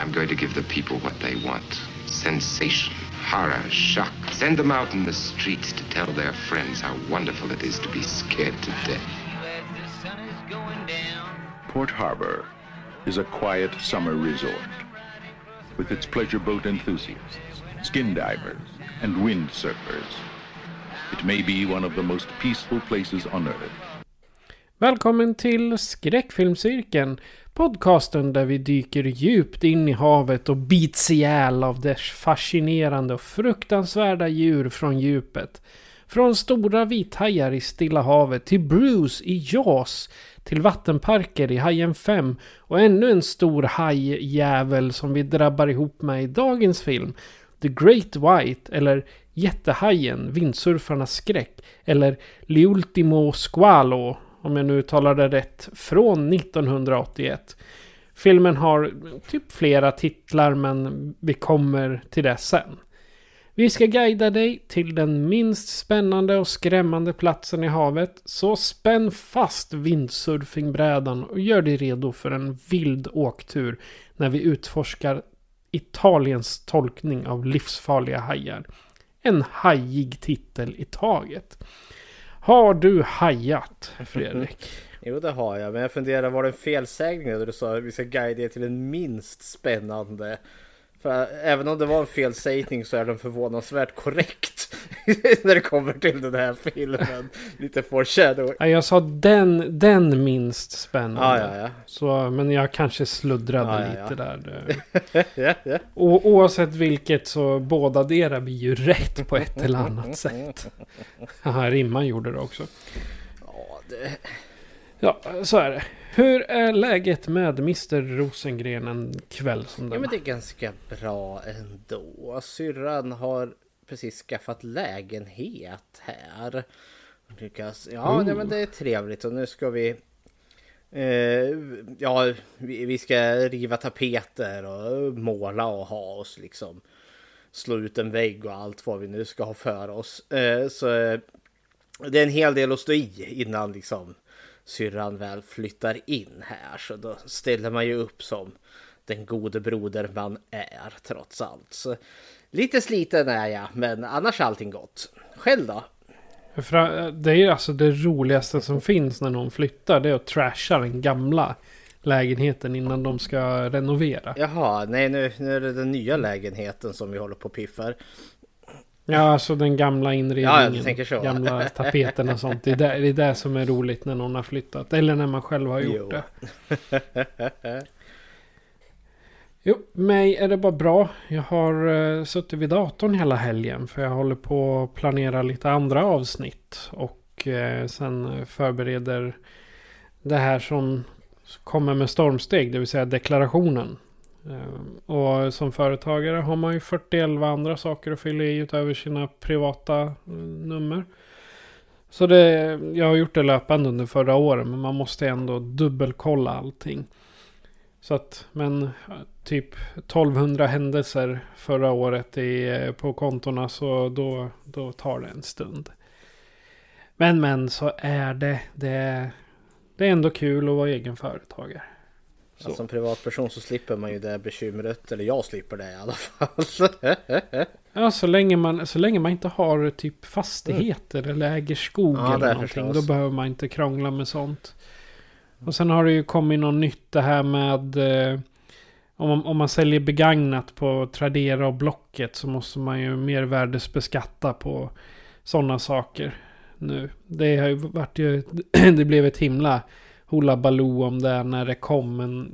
I'm going to give the people what they want sensation, horror, shock. Send them out in the streets to tell their friends how wonderful it is to be scared to death. Port Harbor is a quiet summer resort with its pleasure boat enthusiasts, skin divers, and windsurfers. It may be one of the most peaceful places on earth. Välkommen till Skräckfilmscirkeln. Podcasten där vi dyker djupt in i havet och bits ihjäl av dess fascinerande och fruktansvärda djur från djupet. Från stora vithajar i Stilla havet till Bruce i Jaws till vattenparker i Hajen 5 och ännu en stor hajjävel som vi drabbar ihop med i dagens film. The Great White eller Jättehajen, vindsurfarnas skräck eller L'Ultimo Squalo om jag nu uttalar det rätt, från 1981. Filmen har typ flera titlar men vi kommer till det sen. Vi ska guida dig till den minst spännande och skrämmande platsen i havet. Så spänn fast windsurfingbrädan och gör dig redo för en vild åktur när vi utforskar Italiens tolkning av livsfarliga hajar. En hajig titel i taget. Har du hajat, Fredrik? Jo det har jag, men jag funderar var det en felsägning när du sa att vi ska guida er till den minst spännande? För även om det var en felsägning så är den förvånansvärt korrekt när det kommer till den här filmen. Lite foreshadow. Ja, jag sa den, den minst spännande. Ah, ja, ja. Så, men jag kanske sluddrade Ah, lite där. ja, ja. Och oavsett vilket så båda dera blir ju rätt på ett eller annat sätt. Haha, rimman gjorde det också. Ja, det... Ja, så är det. Hur är läget med Mr Rosengren en kväll som ja denna? men det är ganska bra ändå. Syrran har precis skaffat lägenhet här. Lyckas... Ja, nej, men det är trevligt och nu ska vi Eh, ja, vi, vi ska riva tapeter och måla och ha oss liksom. Slå ut en vägg och allt vad vi nu ska ha för oss. Eh, så eh, det är en hel del att stå i innan liksom syrran väl flyttar in här. Så då ställer man ju upp som den gode broder man är trots allt. Så lite sliten är jag, men annars är allting gott. Själv då? Det är alltså det roligaste som finns när någon flyttar. Det är att trasha den gamla lägenheten innan de ska renovera. Jaha, nej nu, nu är det den nya lägenheten som vi håller på och piffar. Ja, alltså den gamla inredningen. Ja. Gamla tapeterna och sånt. Det är, det, det är det som är roligt när någon har flyttat. Eller när man själv har gjort Jo. det. Jo, mig är det bara bra. Jag har uh, suttit vid datorn hela helgen. För jag håller på att planera lite andra avsnitt. Och eh, sen förbereder det här som kommer med stormsteg. Det vill säga deklarationen. Ehm, och som företagare har man ju 41 andra saker att fylla i utöver sina privata mm, nummer. Så det, jag har gjort det löpande under förra året. Men man måste ändå dubbelkolla allting. Så att, men typ 1200 händelser förra året i, eh, på kontona så då, då tar det en stund. Men men så är det, det, det är ändå kul att vara egen företagare. Ja, som privatperson så slipper man ju det bekymret. Eller jag slipper det i alla fall. Ja, så länge man, så länge man inte har typ fastigheter eller äger skog Ja, eller någonting. förstås. Då behöver man inte krångla med sånt. Och sen har det ju kommit något nytt det här med eh, om, man, om man säljer begagnat på Tradera och Blocket så måste man ju mervärdesbeskatta på sådana saker nu. Det har ju varit ju, det blev ett himla hula baloo om det när det kom men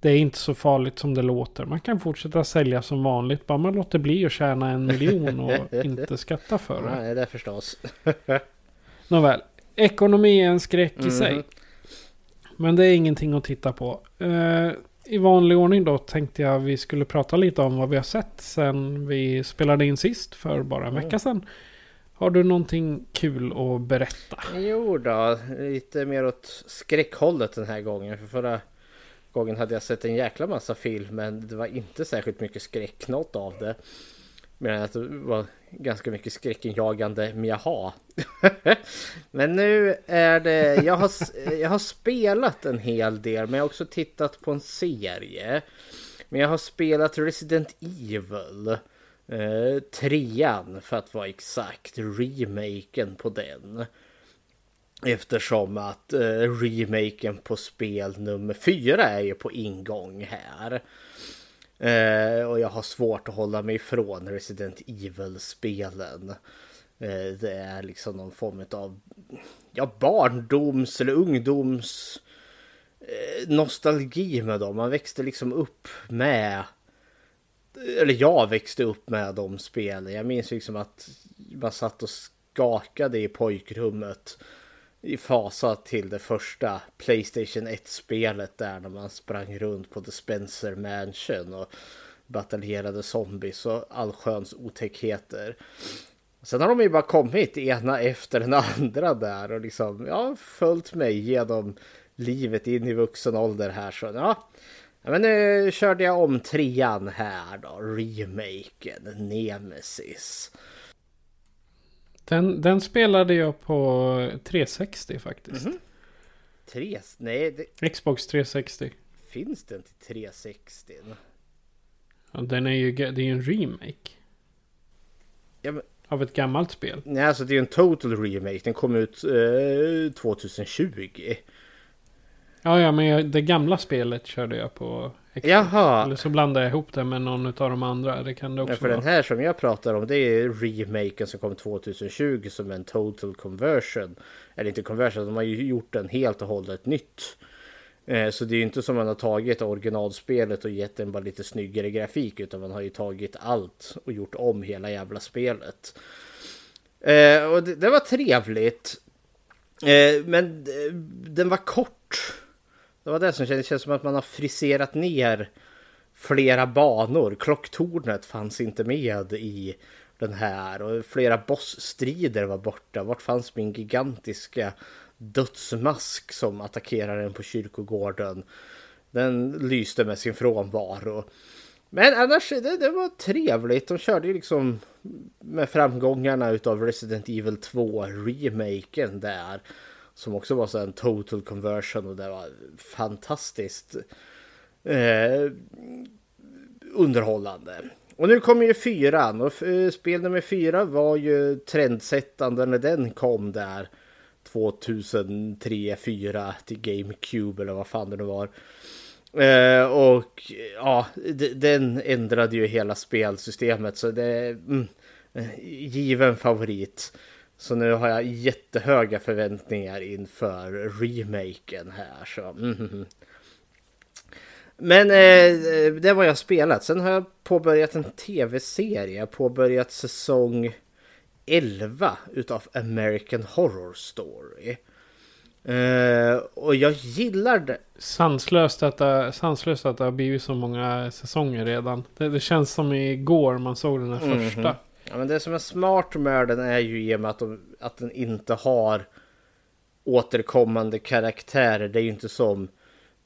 det är inte så farligt som det låter. Man kan fortsätta sälja som vanligt. Bara man låter bli att tjäna en miljon och inte skatta för det. Nej, det förstås. Nåväl. Ekonomi är en skräck i sig. Men det är ingenting att titta på. Eh, I vanlig ordning då tänkte jag vi skulle prata lite om vad vi har sett sen vi spelade in sist för bara en vecka sedan. Har du någonting kul att berätta? Jo då, lite mer åt skräckhållet den här gången. För förra gången hade jag sett en jäkla massa film men det var inte särskilt mycket skräck något av det. Medan att det var ganska mycket skräckinjagande mjaha. men nu är det, jag har, jag har spelat en hel del men jag har också tittat på en serie. Men jag har spelat Resident Evil. Eh, trean för att vara exakt, remaken på den. Eftersom att eh, remaken på spel nummer fyra är ju på ingång här. Eh, och jag har svårt att hålla mig ifrån Resident Evil-spelen. Eh, det är liksom någon form av ja, barndoms eller ungdoms eh, nostalgi med dem. Man växte liksom upp med eller jag växte upp med de spelen. Jag minns liksom att man satt och skakade i pojkrummet i fasa till det första Playstation 1-spelet där när man sprang runt på The Spencer Mansion och bataljerade zombies och allsköns otäckheter. Sen har de ju bara kommit ena efter den andra där och liksom ja, följt mig genom livet in i vuxen ålder här så ja. Men nu körde jag om trean här då, remaken, Nemesis. Den, den spelade jag på 360 faktiskt. Mm -hmm. Tre, nej, det... Xbox 360. Finns den till 360? Ja, den är ju det är en remake. Ja, men... Av ett gammalt spel. Nej, alltså det är en total remake. Den kom ut eh, 2020. Ja, ja, men det gamla spelet körde jag på Xbox. Jaha. Eller så blandar jag ihop det med någon av de andra. Det kan det också ja, för vara. den här som jag pratar om det är remaken som kom 2020 som en total conversion. Eller inte conversion, de har ju gjort den helt och hållet nytt. Eh, så det är ju inte som man har tagit originalspelet och gett den bara lite snyggare grafik utan man har ju tagit allt och gjort om hela jävla spelet. Eh, och det, det var trevligt. Eh, men den var kort. Det var det som kändes, det känns som att man har friserat ner flera banor. Klocktornet fanns inte med i den här och flera bossstrider var borta. Vart fanns min gigantiska dödsmask som attackerar en på kyrkogården? Den lyste med sin frånvaro. Men annars, det, det var trevligt. De körde ju liksom med framgångarna utav Resident Evil 2 remaken där. Som också var så en total conversion och det var fantastiskt eh, underhållande. Och nu kommer ju fyran och eh, spel nummer fyra var ju trendsättande när den kom där 2003 4 till GameCube eller vad fan det nu var. Eh, och ja, den ändrade ju hela spelsystemet så det är mm, eh, given favorit. Så nu har jag jättehöga förväntningar inför remaken här. Så, mm. Men eh, det var jag spelat. Sen har jag påbörjat en tv-serie. Påbörjat säsong 11 utav American Horror Story. Uh, och jag gillar det. Sanslöst att, det, sanslöst att det har blivit så många säsonger redan. Det, det känns som igår man såg den här mm -hmm. Ja, men det som är smart med den är ju i och med att, de, att den inte har återkommande karaktärer. Det är ju inte som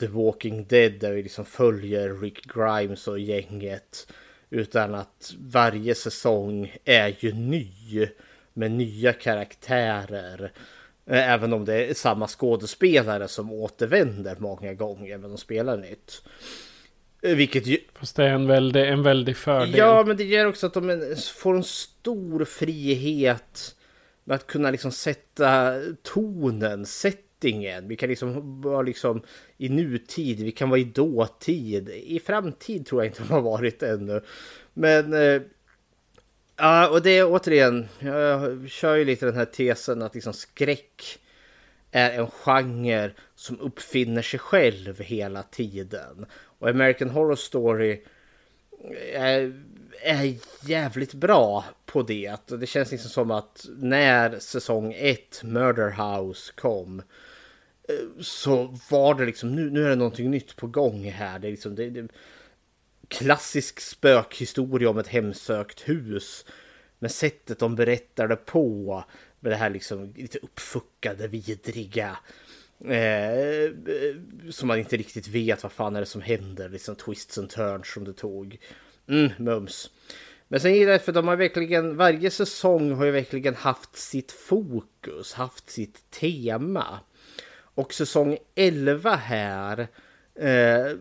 The Walking Dead där vi liksom följer Rick Grimes och gänget. Utan att varje säsong är ju ny med nya karaktärer. Även om det är samma skådespelare som återvänder många gånger men de spelar nytt. Eh, vilket ju... Fast det är en väldig, en väldig fördel. Ja, men det gör också att de får en stor frihet med att kunna liksom sätta tonen, settingen. Vi kan liksom vara liksom i nutid, vi kan vara i dåtid. I framtid tror jag inte de har varit ännu. Men eh, ja, och det är återigen, jag kör ju lite den här tesen att liksom skräck är en genre som uppfinner sig själv hela tiden. Och American Horror Story är, är jävligt bra på det. Det känns liksom som att när säsong 1 Murder House kom eh, så var det liksom nu, nu är det någonting nytt på gång här. Det är liksom det, det klassisk spökhistoria om ett hemsökt hus. Men sättet de berättar det på med det här liksom lite uppfuckade, vidriga. Eh, som man inte riktigt vet vad fan är det som händer. Liksom twists and turns som det tog. Mm, mums. Men sen gillar jag för de har verkligen, varje säsong har ju verkligen haft sitt fokus, haft sitt tema. Och säsong 11 här eh,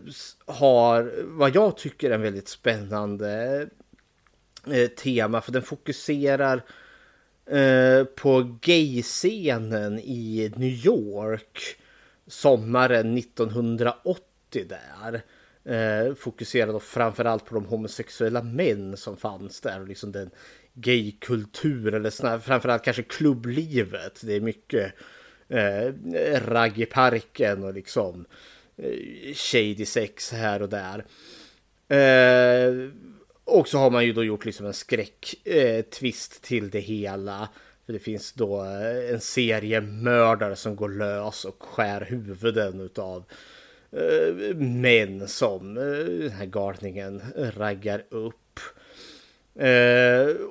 har vad jag tycker är en väldigt spännande eh, tema. För den fokuserar eh, på gayscenen i New York sommaren 1980 där. Eh, fokuserade då framförallt på de homosexuella män som fanns där och liksom den gaykultur eller snarare, framförallt kanske klubblivet. Det är mycket eh, ragg i parken och liksom eh, shady sex här och där. Eh, och så har man ju då gjort liksom en skräck-twist eh, till det hela. För det finns då eh, en serie mördare som går lös och skär huvuden utav eh, män som den här galningen raggar upp.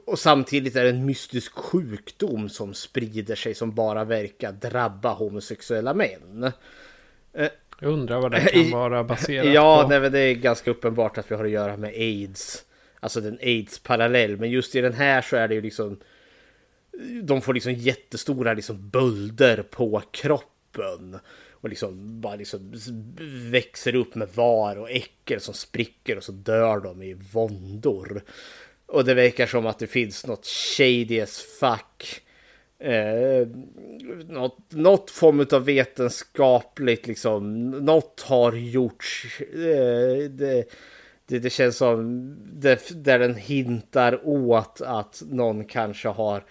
Och samtidigt är det en mystisk sjukdom som sprider sig som bara verkar drabba homosexuella män. Jag undrar vad det kan vara baserat ja, på. Ja, det är ganska uppenbart att vi har att göra med aids. Alltså den aids-parallell. Men just i den här så är det ju liksom... De får liksom jättestora liksom bölder på kroppen. Och liksom bara liksom växer upp med var och äckel som spricker och så dör de i våndor. Och det verkar som att det finns något shady as fuck. Eh, något, något form av vetenskapligt liksom. Något har gjorts. Eh, det, det, det, känns som det, där den hintar åt att någon kanske har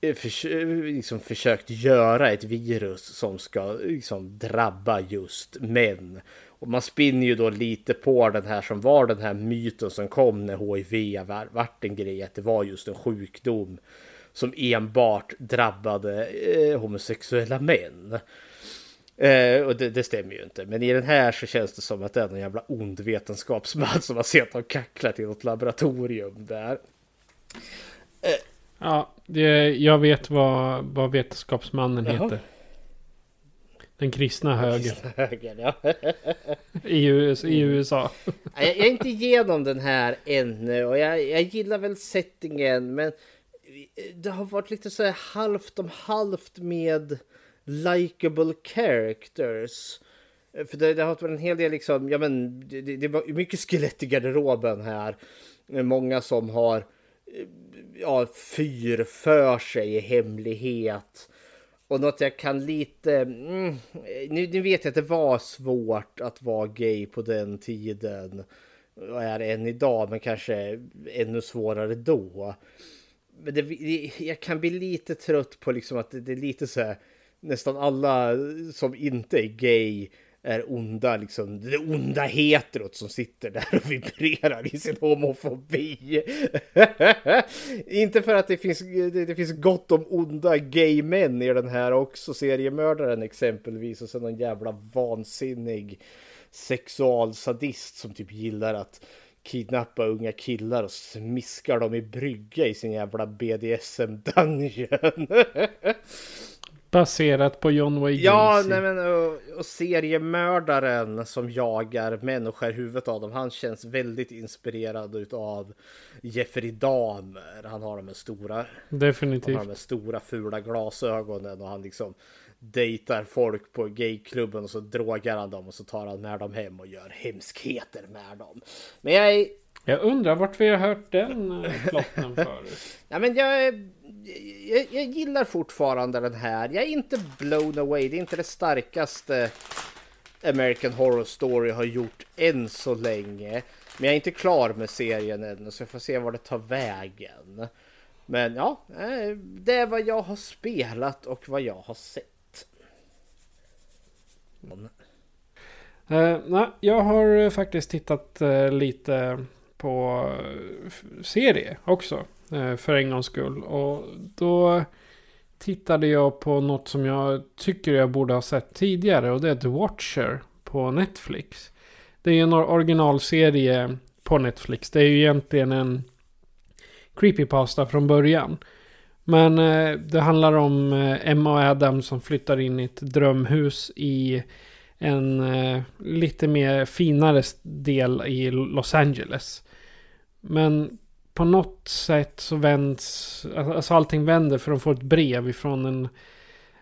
eh, för, eh, liksom försökt göra ett virus som ska liksom drabba just män. Och man spinner ju då lite på den här som var den här myten som kom när HIV vart en grej, att det var just en sjukdom som enbart drabbade eh, homosexuella män. Eh, och det, det, stämmer ju inte. Men i den här så känns det som att det är någon jävla ond vetenskapsman som har sett dem kacklat i något laboratorium där. Eh. Ja, det, jag vet vad, vad vetenskapsmannen Jaha. heter. Den kristna högern. högern ja. I, US, I, USA. jag, jag är inte igenom den här ännu och jag, jag gillar väl settingen men det har varit lite så här halvt om halvt med likable characters. För det, det har varit en hel del liksom, ja men det, det var mycket skelett i garderoben här. Många som har eh, ja, fyr för sig i hemlighet. Och något jag kan lite... Mm, nu, nu vet jag att det var svårt att vara gay på den tiden. Och är än idag, men kanske ännu svårare då. Men det, jag kan bli lite trött på liksom att det, det är lite så här... Nästan alla som inte är gay är onda, liksom det onda heterot som sitter där och vibrerar i sin homofobi. Inte för att det finns, det, det, finns gott om onda gay män i den här också, seriemördaren exempelvis och sen någon jävla vansinnig sexualsadist som typ gillar att kidnappa unga killar och smiskar dem i brygga i sin jävla BDSM-dungeon. Baserat på John Wayne Ja, nej men och, och seriemördaren som jagar män och skär huvudet av dem. Han känns väldigt inspirerad utav Jeffrey Dahmer. Han har de här stora. Definitivt. Han har de här stora fula glasögonen och han liksom dejtar folk på gayklubben och så drogar han dem och så tar han med dem hem och gör hemskheter med dem. Men jag är... Jag undrar vart vi har hört den eh, plotten förut. ja, men jag jag, jag, gillar fortfarande den här. Jag är inte blown away. Det är inte det starkaste American Horror Story har gjort än så länge. Men jag är inte klar med serien än så jag får se var det tar vägen. Men ja, eh, det är vad jag har spelat och vad jag har sett. Uh, nej, jag har eh, faktiskt tittat uh, lite på serie också. Eh, för en gångs skull. Och då tittade jag på något som jag tycker jag borde ha sett tidigare. Och det är The Watcher på Netflix. Det är en originalserie på Netflix. Det är ju egentligen en creepypasta från början. Men eh, det handlar om eh, Emma och Adam som flyttar in i ett drömhus i en lite mer finare del i Los Angeles. Men på något sätt så vänds, alltså allting vänder för de får ett brev ifrån en,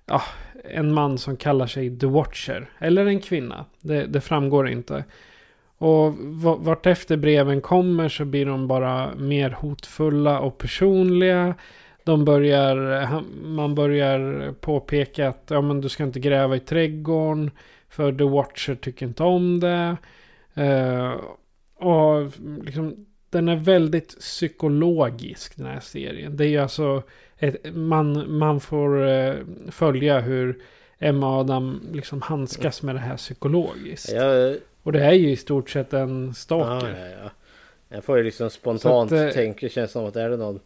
ja, en man som kallar sig The Watcher. Eller en kvinna, det, det framgår inte. Och vart efter breven kommer så blir de bara mer hotfulla och personliga. De börjar, man börjar påpeka att ja, men du ska inte gräva i trädgården. För The Watcher tycker inte om det. Uh, och liksom, den är väldigt psykologisk den här serien. Det är ju alltså ett, man, man får uh, följa hur Emma och Adam liksom handskas med det här psykologiskt. Jag, och det är ju i stort sett en stalker. Ja, ja, ja. Jag får ju liksom spontant att, tänka, känns som att är det någon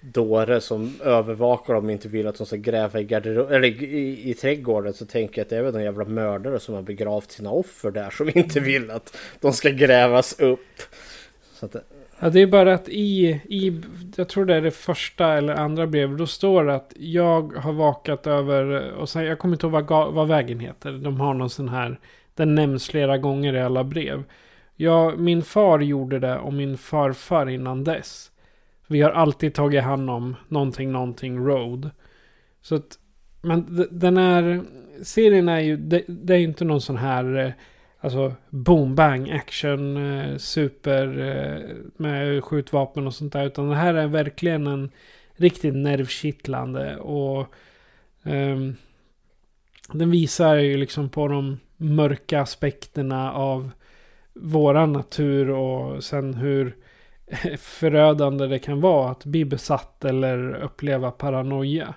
dåre som övervakar dem och inte vill att de ska gräva i, garderob eller i, i trädgården så tänker jag att det är väl någon jävla mördare som har begravt sina offer där som inte vill att de ska grävas upp. Så att, eh, Ja, det är bara att i, i, jag tror det är det första eller andra brevet, då står det att jag har vakat över, eh, och sen, jag kommer inte ihåg vad, vad vägen heter, de har någon sån här, den nämns flera gånger i alla brev. Ja, min far gjorde det och min farfar innan dess. Vi har alltid tagit hand om någonting, någonting road. Så att, men den här serien är ju, det, det är inte någon sån här, eh, alltså boom bang action, eh, super eh, med skjutvapen och sånt där. Utan det här är verkligen en riktigt nervkittlande och um, den visar ju liksom på de mörka aspekterna av våran natur och sen hur förödande det kan vara att bli besatt eller uppleva paranoia.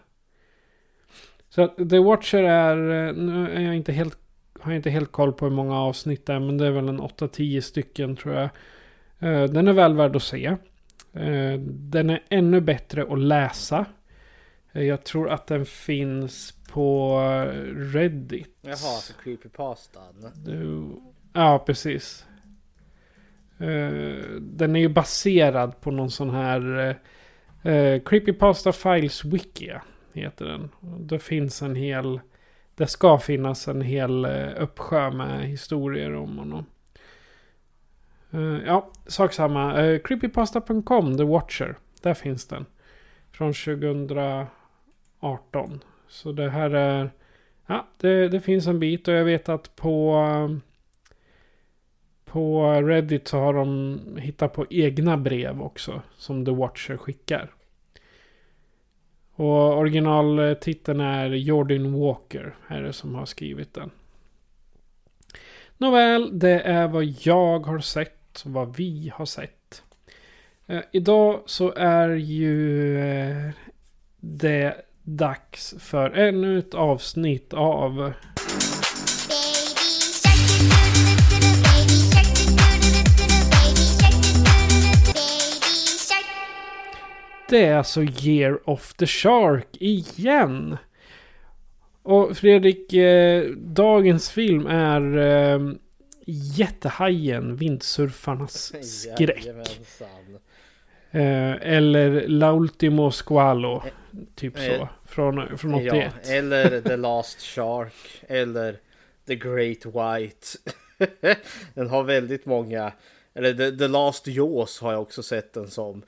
Så The Watcher är, eh, nu är jag inte helt, har inte helt koll på hur många avsnitt det är, men det är väl en 8-10 stycken tror jag. Eh, den är väl värd att se. Eh, den är ännu bättre att läsa. Eh, jag tror att den finns på Reddit. Jaha, alltså creepypastan. Ja, precis. Den är ju baserad på någon sån här Creepypasta Files Wikia. Heter den. Det finns en hel... Det ska finnas en hel eh, uppsjö med historier om honom. Eh, ja, sak samma. Eh, Creepypasta.com, The Watcher. Där finns den. Från 2018. Så det här är... Ja, det, det finns en bit och jag vet att på... På Reddit så har de hittat på egna brev också. Som The Watcher skickar. Och originaltiteln är Jordan Walker. Är det som har skrivit den. Nåväl, det är vad jag har sett. Vad vi har sett. Eh, idag så är ju eh, det dags för ännu ett avsnitt av Det är alltså Year of the Shark igen. Och Fredrik, eh, dagens film är eh, Jättehajen, vindsurfarnas skräck. Eh, eller La Ultimo Squalo, typ så. Eh, från, från 81. Ja, eller The Last Shark, eller The Great White. den har väldigt många, eller The, The Last Jaws har jag också sett den som.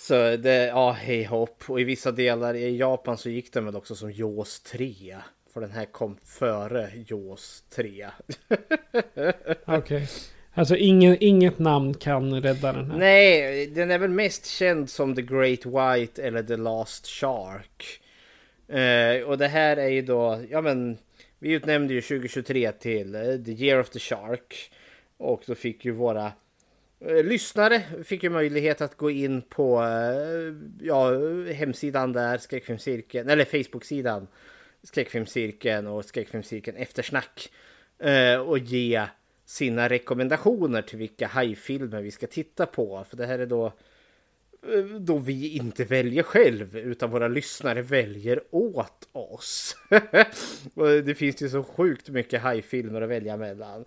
Så det, ja, hej hopp. Och i vissa delar i Japan så gick den väl också som Jaws 3. För den här kom före Jaws 3. Okej. Okay. Alltså ingen, inget namn kan rädda den här? Nej, den är väl mest känd som The Great White eller The Last Shark. Uh, och det här är ju då, ja men, vi utnämnde ju 2023 till uh, The Year of the Shark. Och då fick ju våra Eh, Eh, lyssnare fick ju möjlighet att gå in på eh, ja, hemsidan där, skräckfilmscirkeln, eller Facebook-sidan skräckfilmscirkeln och skräckfilmscirkeln eftersnack eh, och ge sina rekommendationer till vilka hajfilmer vi ska titta på. För det här är då då vi inte väljer själv utan våra lyssnare väljer åt oss. det finns ju så sjukt mycket hajfilmer att välja mellan.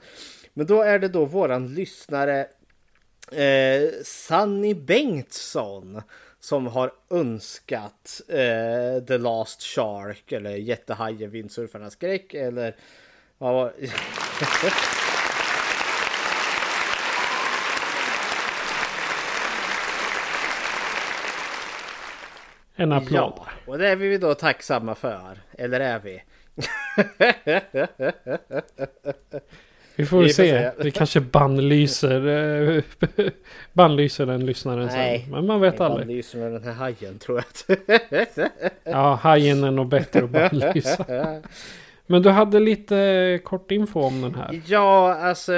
Men då är det då våran lyssnare eh, Sanny Bengtsson som har önskat eh, The Last Shark eller Jättehajen Vindsurfarnas skräck eller vad var En applåd. Ja, och det är vi då tacksamma för. Eller är vi? Vi får Vi se. får. Vi kanske bannlyser, eh, bannlyser den lyssnaren Nej, sen. Men man vet aldrig. lyser med den här hajen tror jag. Ja, hajen är nog bättre att bannlysa. Men du hade lite kort info om den här. ja, alltså.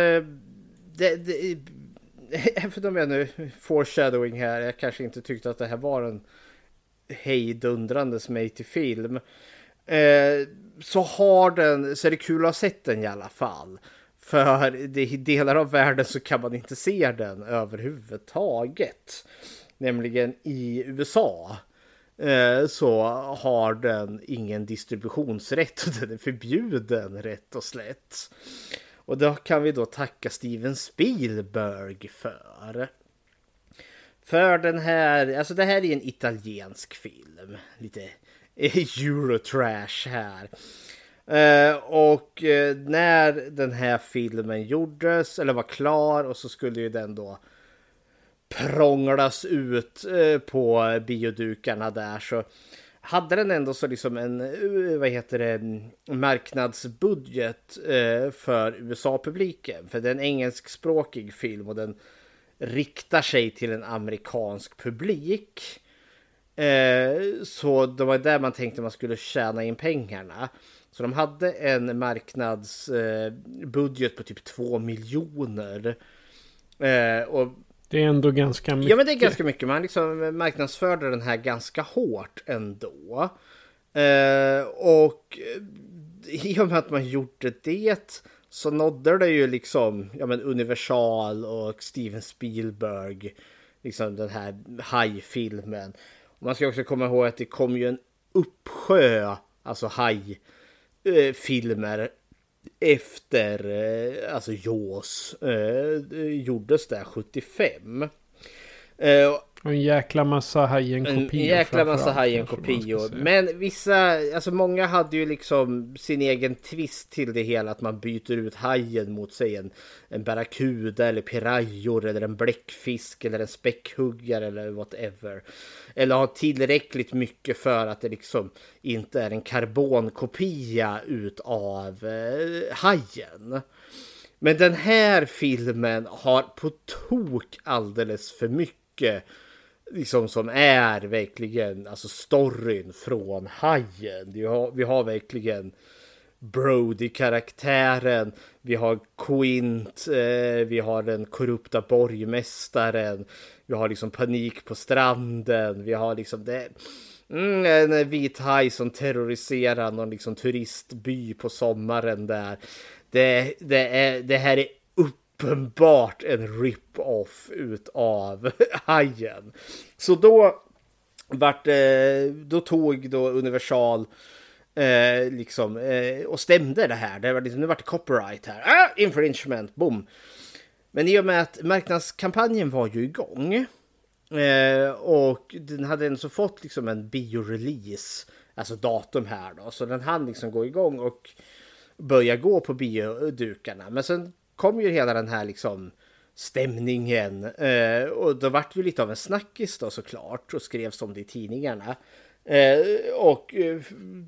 Det, det, även om jag nu foreshadowing här. Jag kanske inte tyckte att det här var en hejdundrande mig till film. Eh, så har den, så är det kul att ha sett den i alla fall. För i delar av världen så kan man inte se den överhuvudtaget. Nämligen i USA eh, så har den ingen distributionsrätt och den är förbjuden rätt och slätt. Och då kan vi då tacka Steven Spielberg för. För den här, alltså det här är en italiensk film. Lite eh, Eurotrash här. Eh, och eh, när den här filmen gjordes, eller var klar, och så skulle ju den då prånglas ut eh, på biodukarna där så hade den ändå så liksom en, eh, vad heter det, marknadsbudget eh, för USA-publiken. För det är en engelskspråkig film och den riktar sig till en amerikansk publik. Eh, så det var där man tänkte man skulle tjäna in pengarna. Så de hade en marknadsbudget på typ 2 miljoner. Eh, och Det är ändå ganska mycket. Ja men det är ganska mycket. Man liksom marknadsförde den här ganska hårt ändå. Eh, och eh, i och med att man gjorde det så nådde det ju liksom ja, men Universal och Steven Spielberg. Liksom den här hajfilmen. Man ska också komma ihåg att det kom ju en uppsjö alltså Eh, filmer efter eh, alltså Jaws eh, gjordes där 75. Eh, och en jäkla massa en Hajen-kopior. jäkla massa framförallt, Hajen kanske man ska kopior. säga. Men vissa, alltså många hade ju liksom sin egen twist till det hela. Att man byter ut hajen mot sig en, en barracuda eller pirajor eller en bläckfisk eller en späckhuggare eller whatever. Eller har tillräckligt mycket för att det liksom inte är en karbonkopia utav eh, hajen. Men den här filmen har på tok alldeles för mycket liksom som är verkligen alltså storyn från Hajen. Vi har, vi har verkligen Brody-karaktären, vi har Quint, eh, vi har den korrupta borgmästaren, vi har liksom panik på stranden, vi har liksom det. Mm, en vit haj som terroriserar någon liksom turistby på sommaren där. Det, det, är, det här är uppenbart en rip-off utav Hajen. Så då vart, eh, då tog då Universal eh, liksom eh, och stämde det här. Det var liksom, nu vart det copyright här. Ah, infringement, boom. Men i och med att marknadskampanjen var ju igång eh, och den hade ändå så fått liksom en biorelease, alltså datum här då, så den hann liksom gå igång och börja gå på biodukarna. Men sen kom ju hela den här liksom stämningen eh, och då vart det ju lite av en snackis då såklart och skrevs om det i tidningarna. Eh, och eh,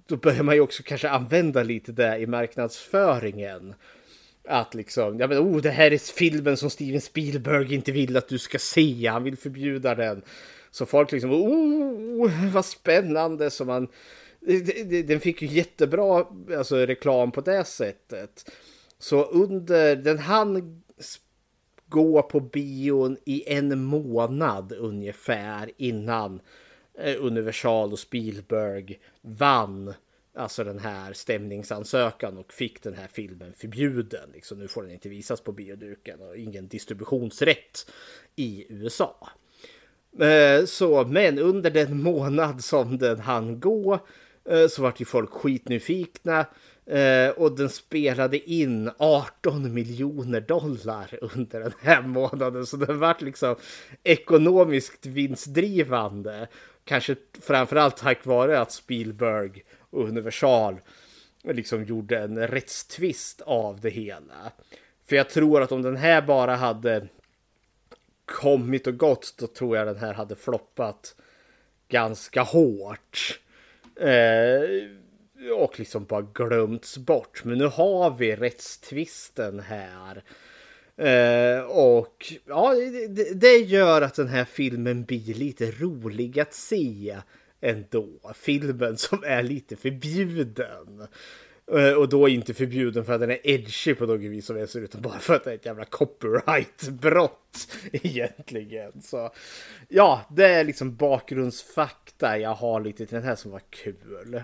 då börjar man ju också kanske använda lite det i marknadsföringen. Att liksom, ja men oh det här är filmen som Steven Spielberg inte vill att du ska se, han vill förbjuda den. Så folk liksom, oh vad spännande, så man den fick ju jättebra alltså, reklam på det sättet. Så under, den hann gå på bion i en månad ungefär innan eh, Universal och Spielberg vann alltså den här stämningsansökan och fick den här filmen förbjuden. Liksom, nu får den inte visas på bioduken och ingen distributionsrätt i USA. Eh, så, men under den månad som den hann gå eh, så vart ju folk skitnyfikna. Eh, och den spelade in 18 miljoner dollar under den här månaden. Så den vart liksom ekonomiskt vinstdrivande. Kanske framförallt tack vare att Spielberg och Universal liksom gjorde en rättstvist av det hela. För jag tror att om den här bara hade kommit och gått då tror jag den här hade floppat ganska hårt. Eh, och liksom bara glömts bort. Men nu har vi rättstvisten här. Eh, och ja, det, det, gör att den här filmen blir lite rolig att se ändå. Filmen som är lite förbjuden. Eh, och då inte förbjuden för att den är edgy på något vis som ser utan bara för att det är ett jävla copyrightbrott egentligen. Så ja, det är liksom bakgrundsfakta jag har lite till den här som var kul.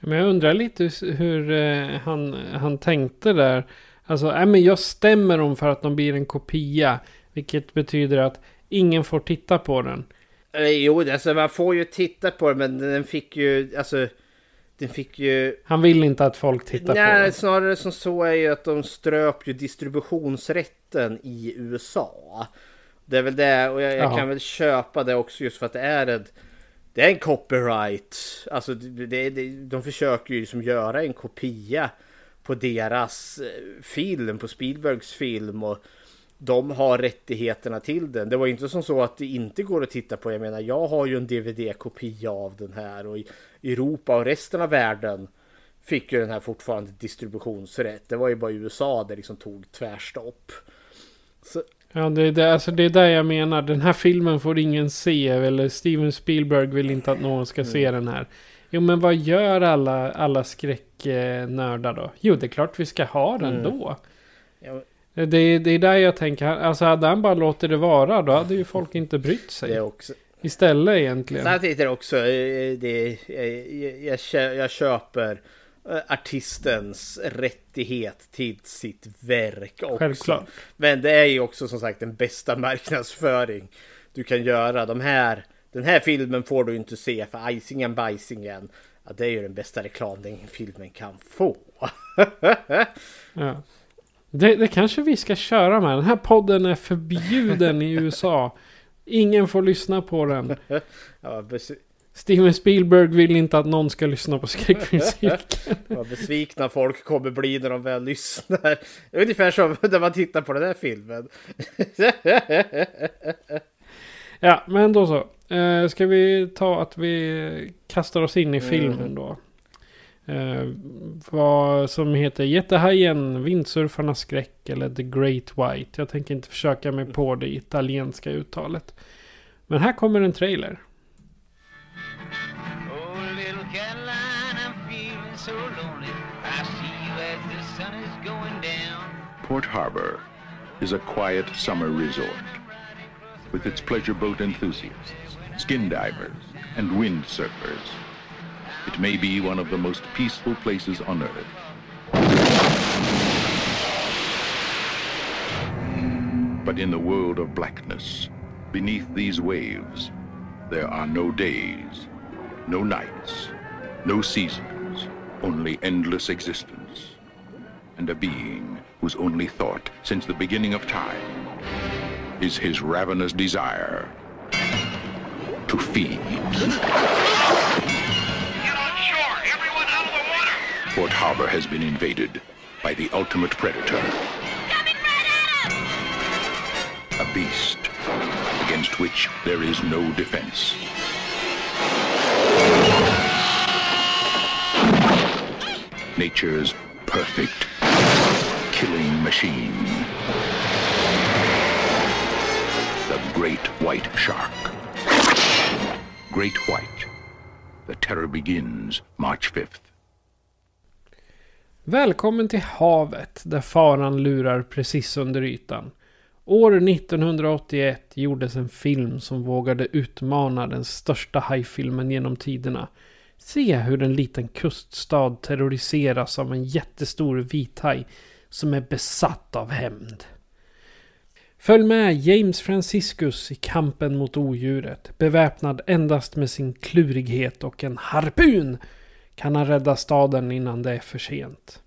Men jag undrar lite hur eh, han, han tänkte där. Alltså, äh, men jag stämmer dem för att de blir en kopia. Vilket betyder att ingen får titta på den. Eh, jo, alltså man får ju titta på den, men den fick ju, alltså den fick ju... Han vill inte att folk tittar Nej, på den. snarare som så är ju att de ströp ju distributionsrätten i USA. Det är väl det, och jag, jag kan väl köpa det också just för att det är ett... Det är en copyright. Alltså det, det, de försöker ju liksom göra en kopia på deras eh, film, på Spielbergs film. Och de har rättigheterna till den. Det var inte som så att det inte går att titta på. Jag menar, jag har ju en DVD-kopia av den här och i Europa och resten av världen fick ju den här fortfarande distributionsrätt. Det var ju bara i USA det liksom tog tvärstopp. Så... Ja, det är, det, alltså det är där jag menar. Den här filmen får ingen se. Eller Steven Spielberg vill inte att någon ska mm. se den här. Jo, men vad gör alla, alla skräcknördar då? Jo, det är klart vi ska ha den mm. då. Ja, det, det är där jag tänker, alltså hade han bara låtit det vara då hade ju folk inte brytt sig. Också. Istället egentligen. Samtidigt är det också, eh, det, jag, jag köper eh, artistens rättighet till sitt verk också. Självklart. Men det är ju också som sagt den bästa marknadsföring du kan göra. De här, den här filmen får du inte se för Icingen Bajsingen. Ja, det är ju den bästa reklam den filmen kan få. ja. Det, det, kanske vi ska köra med. Den här podden är förbjuden i USA. Ingen får lyssna på den. Ja, Steven Spielberg vill inte att någon ska lyssna på skräckmusiken. Vad besvikna folk kommer bli när de väl lyssnar. Ungefär som när man tittar på den här filmen. ja, men då så. Uh, ska vi ta att vi kastar oss in i filmen mm. då? Eh, vad som heter Jättehajen, Vindsurfarnas skräck eller The Great White. Jag tänker inte försöka mig på det italienska uttalet. Men här kommer en trailer. Port Harbor is a quiet summer resort with its pleasure boat enthusiasts, skin divers and windsurfers. It may be one of the most peaceful places on earth. But in the world of blackness, beneath these waves, there are no days, no nights, no seasons, only endless existence. And a being whose only thought since the beginning of time is his ravenous desire to feed. Port Harbor has been invaded by the ultimate predator. Right a beast against which there is no defense. Nature's perfect killing machine. The Great White Shark. Great White. The terror begins March 5th. Välkommen till havet där faran lurar precis under ytan. År 1981 gjordes en film som vågade utmana den största hajfilmen genom tiderna. Se hur en liten kuststad terroriseras av en jättestor vithaj som är besatt av hämnd. Följ med James Franciscus i kampen mot odjuret. Beväpnad endast med sin klurighet och en harpun kan han rädda staden innan det är för sent.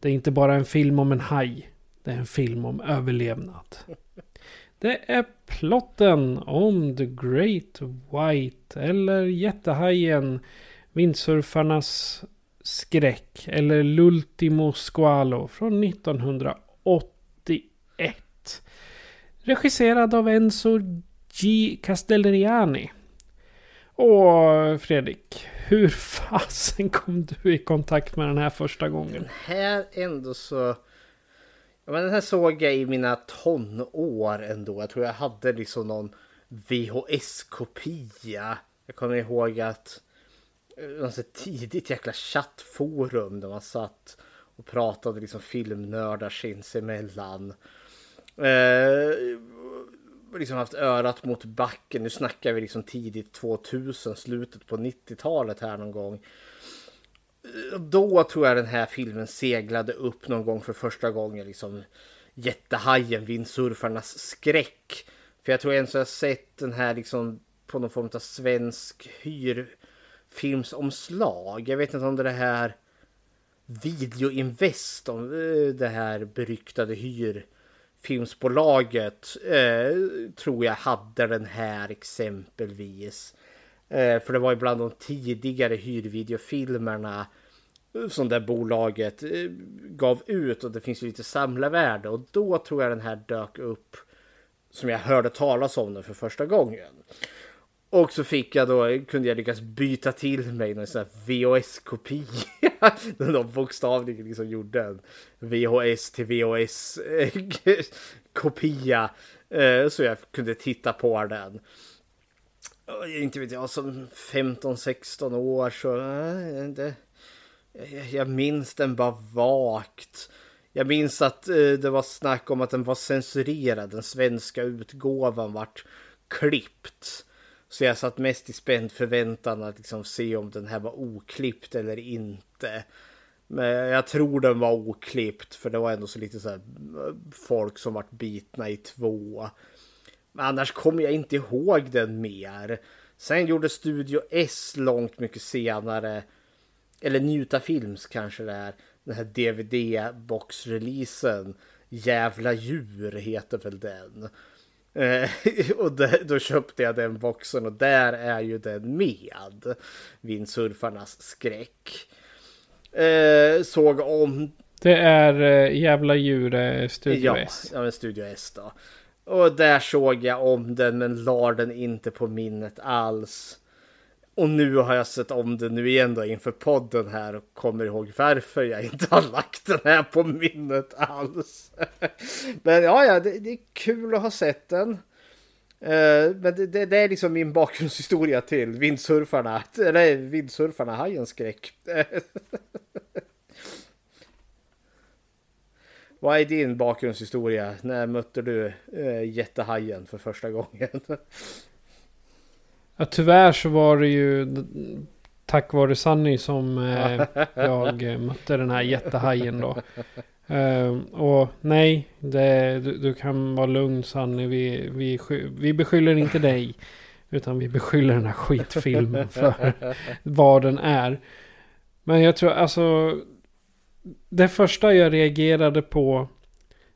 Det är inte bara en film om en haj. Det är en film om överlevnad. Det är plotten om The Great White eller Jättehajen. Vindsurfarnas skräck eller L'Ultimo Squalo från 1981. Regisserad av Enzo G. Castelleriani Och Fredrik, hur fasen kom du i kontakt med den här första gången? Den här ändå så... Ja, men den här såg jag i mina tonår ändå. Jag tror jag hade liksom någon VHS-kopia. Jag kommer ihåg att Eh, alltså tidigt jäkla chattforum där man satt och pratade liksom filmnördar sinsemellan. Eh, liksom haft örat mot backen. Nu snackar vi liksom tidigt 2000, slutet på 90-talet här någon gång. Eh, då tror jag den här filmen seglade upp någon gång för första gången. Liksom jättehajen, vindsurfarnas skräck. För jag tror ens jag sett den här liksom på någon form av svensk hyr filmsomslag. Jag vet inte om det är det här Video Invest, eh, det här beryktade hyrfilmsbolaget. eh, tror jag hade den här exempelvis. Eh, för det var ju bland de tidigare hyrvideofilmerna eh, som det bolaget eh, gav ut och det finns ju lite samlarvärde och då tror jag den här dök upp som jag hörde talas om den för första gången. Och så fick jag då, kunde jag lyckas byta till mig någon sån här VHS-kopia. Den de bokstavligen liksom gjorde en VHS till VHS-kopia. Eh, eh, så jag kunde titta på den. Inte vet jag, som 15-16 år så... Eh, det, jag minns den bara vagt. Jag minns att det var snack om att den var censurerad. Den svenska utgåvan vart klippt. Så jag satt mest i spänd förväntan att liksom se om den här var oklippt eller inte. Men jag tror den var oklippt för det var ändå så lite så här eh, folk som vart bitna i två. Men annars kommer jag inte ihåg den mer. Sen gjorde Studio S långt mycket senare. Eller Njuta Films kanske det är. Den här DVD-boxreleasen. Jävla djur heter väl den. Eh, och det, då köpte jag den boxen och där är ju den med. Vindsurfarnas skräck. Eh, såg om... Det är eh, jävla djur eh, Studio ja, S. Ja, men Studio S då. Och där såg jag om den men lar den inte på minnet alls. Och nu har jag sett om det nu igen då inför podden här och kommer ihåg varför jag inte har lagt den här på minnet alls. Men ja, ja, det, det är kul att ha sett den. Eh, men det, det, det, är liksom min bakgrundshistoria till vindsurfarna. Eller vindsurfarna, hajens skräck. Vad är din bakgrundshistoria? När mötte du eh, jättehajen för första gången? Ja, tyvärr så var det ju tack vare Sunny som eh, jag mötte den här jättehajen då. Uh, och nej, det, du, du, kan vara lugn Sunny. Vi, vi, vi beskyller inte dig. Utan vi beskyller den här skitfilmen för vad den är. Men jag tror alltså. Det första jag reagerade på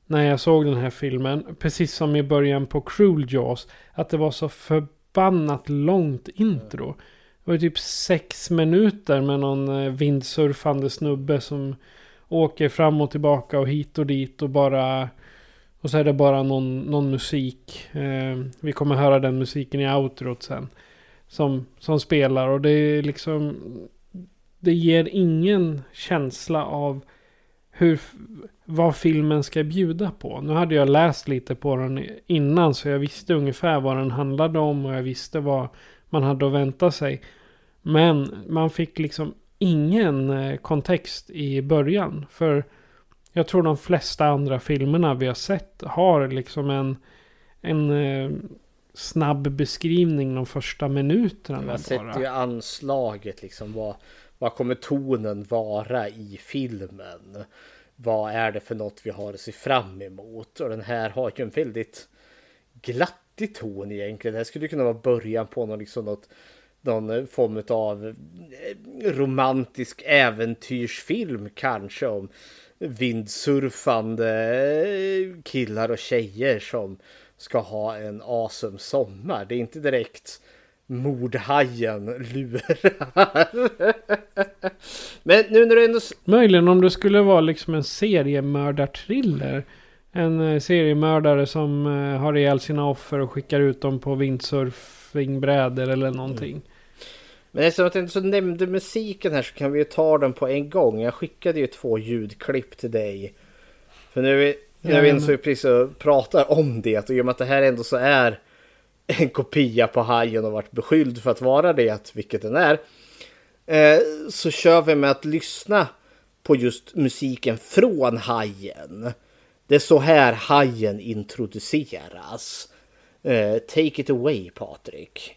när jag såg den här filmen. Precis som i början på Cruel Jaws. Att det var så för förbannat långt intro. Det var typ sex minuter med någon eh, vindsurfande snubbe som åker fram och tillbaka och hit och dit och bara... Och så är det bara någon, någon musik. Eh, vi kommer höra den musiken i outrot sen. Som, som spelar och det är liksom... Det ger ingen känsla av hur, vad filmen ska bjuda på. Nu hade jag läst lite på den innan så jag visste ungefär vad den handlade om och jag visste vad man hade att vänta sig. Men man fick liksom ingen eh, kontext i början. För jag tror de flesta andra filmerna vi har sett har liksom en, en eh, snabb beskrivning de första minuterna. Man sätter ju anslaget liksom. Vad, vad kommer tonen vara i filmen? Vad är det för något vi har att se fram emot? Och den här har ju en väldigt glattig ton egentligen. Det här skulle kunna vara början på någon, liksom något, någon eh, form av eh, romantisk äventyrsfilm kanske om vindsurfande eh, killar och tjejer som ska ha en awesome sommar. Det är inte direkt mordhajen lurar. Men nu när du ändå... Möjligen om det skulle vara liksom en seriemördarthriller. En eh, seriemördare som eh, har ihjäl sina offer och skickar ut dem på windsurfingbrädor eller någonting. Mm. Men eftersom jag inte så nämnde musiken här så kan vi ju ta den på en gång. Jag skickade ju två ljudklipp till dig. För nu, vi, nu vi insåg precis och pratar om det och i och med att det här ändå så är en kopia på Hajen och varit beskylld för att vara det, vilket den är. Eh, så kör vi med att lyssna på just musiken från Hajen. Det är så här Hajen introduceras. Eh, take it away Patrik.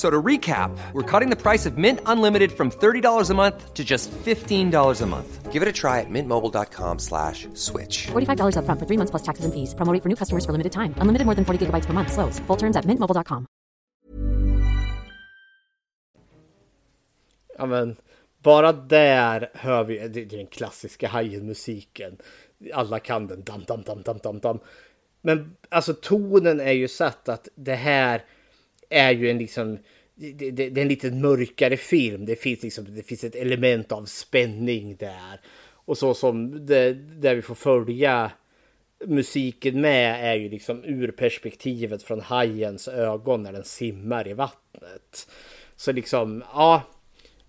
So to recap, we're cutting the price of Mint Unlimited from $30 a month to just $15 a month. Give it a try at mintmobile.com slash switch. $45 up front for three months plus taxes and fees. Promo for new customers for limited time. Unlimited more than 40 gigabytes per month. Slows. Full terms at mintmobile.com. Ja, men bara där hör vi, det är den klassiska Hajen-musiken. Alla kan den, dam, dam, dam, dam, dam, dam. Men alltså tonen är ju satt att det här är ju en liksom det, det, det, är en lite mörkare film. Det finns, liksom, det finns ett element av spänning där. Och så som det, där vi får följa musiken med är ju liksom ur perspektivet från hajens ögon när den simmar i vattnet. Så liksom, ja.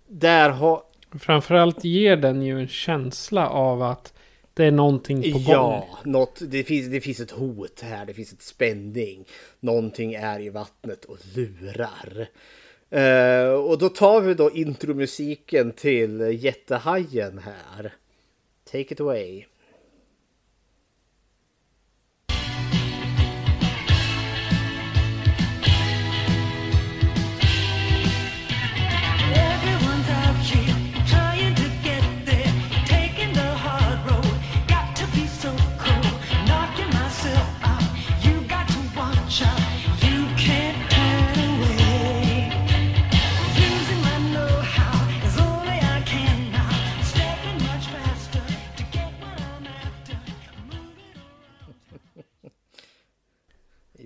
Där har... Framförallt ger den ju en känsla av att det är någonting på gång. Ja, något, det, finns, det finns ett hot här. Det finns ett spänning. Någonting är i vattnet och lurar. Uh, och då tar vi då intromusiken till jättehajen här. Take it away.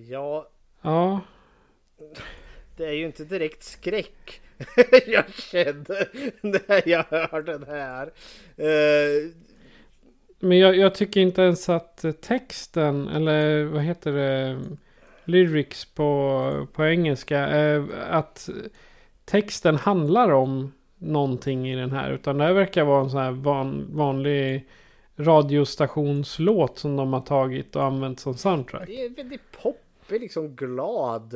Ja. Ja. Det är ju inte direkt skräck jag kände när jag hörde den här. Uh... Men jag, jag, tycker inte ens att texten, eller vad heter det, lyrics på, på engelska, uh, att texten handlar om någonting i den här. Utan det här verkar vara en sån här van, vanlig radiostationslåt som de har tagit och använt som soundtrack. Det är väldigt pop är liksom glad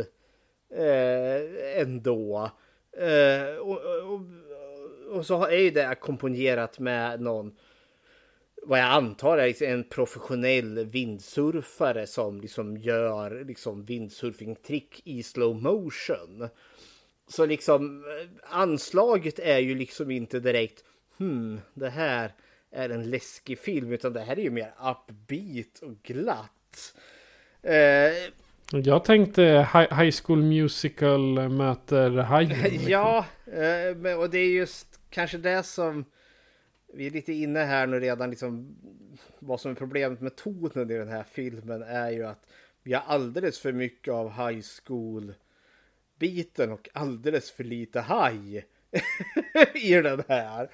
eh, ändå. Eh, och, och, och, så är ju det ackompanjerat med någon vad jag antar är en professionell vindsurfare som liksom gör liksom vindsurfingtrick i slow motion. Så liksom eh, anslaget är ju liksom inte direkt hmm, det här är en läskig film utan det här är ju mer upbeat och glatt. Eh, jag tänkte High School Musical möter Hajen. Ja, eh, och det är just kanske det som vi är lite inne här nu redan liksom vad som är problemet med tonen i den här filmen är ju att vi har alldeles för mycket av high school biten och alldeles för lite high i den här.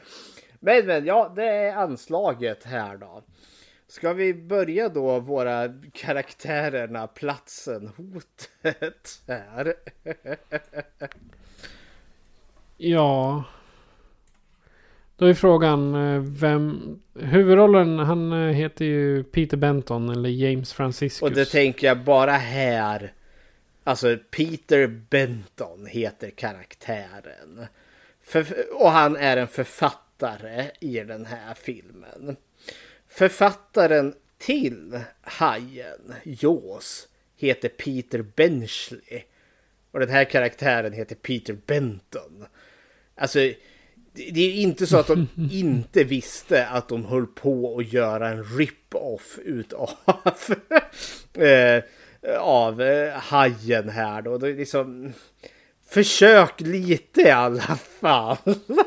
Men men ja, det är anslaget här då. Ska vi börja då våra karaktärerna, platsen, hotet här? ja. Då är frågan eh, vem... Huvudrollen, han eh, heter ju Peter Benton eller James Franciscus. Och det tänker jag bara här. Alltså Peter Benton heter karaktären. För, och han är en författare i den här filmen. Författaren till Hajen, Jaws, heter Peter Benchley. Och den här karaktären heter Peter Benton. Alltså, det är inte så att de inte visste att de höll på att göra en rip-off utav eh, av eh, Hajen här då. Det liksom, Försök lite i alla fall.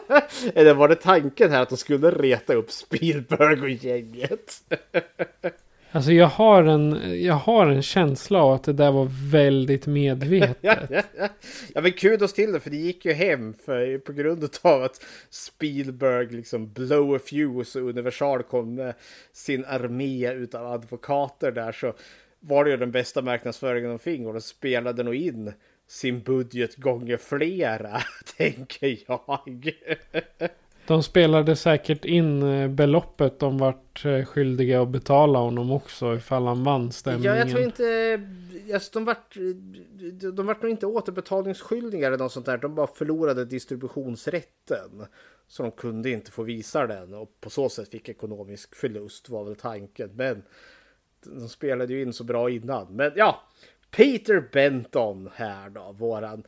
Eller var det tanken här att de skulle reta upp Spielberg och gänget? Alltså jag har en, jag har en känsla av att det där var väldigt medvetet. ja, ja, ja. ja men kudos till det för det gick ju hem för, på grund av att Spielberg liksom blow a fuse och Universal kom med sin armé utav advokater där så var det ju den bästa marknadsföringen de fick och de spelade nog in sin budget gånger flera, tänker jag. De spelade säkert in eh, beloppet de vart eh, skyldiga att betala honom också ifall han vann stämningen. Ja, jag tror inte... Alltså, de, vart, de vart nog inte återbetalningsskyldiga eller något sånt där. De bara förlorade distributionsrätten. Så de kunde inte få visa den och på så sätt fick ekonomisk förlust var väl tanken. Men de spelade ju in så bra innan. Men ja, Peter Benton här då, våran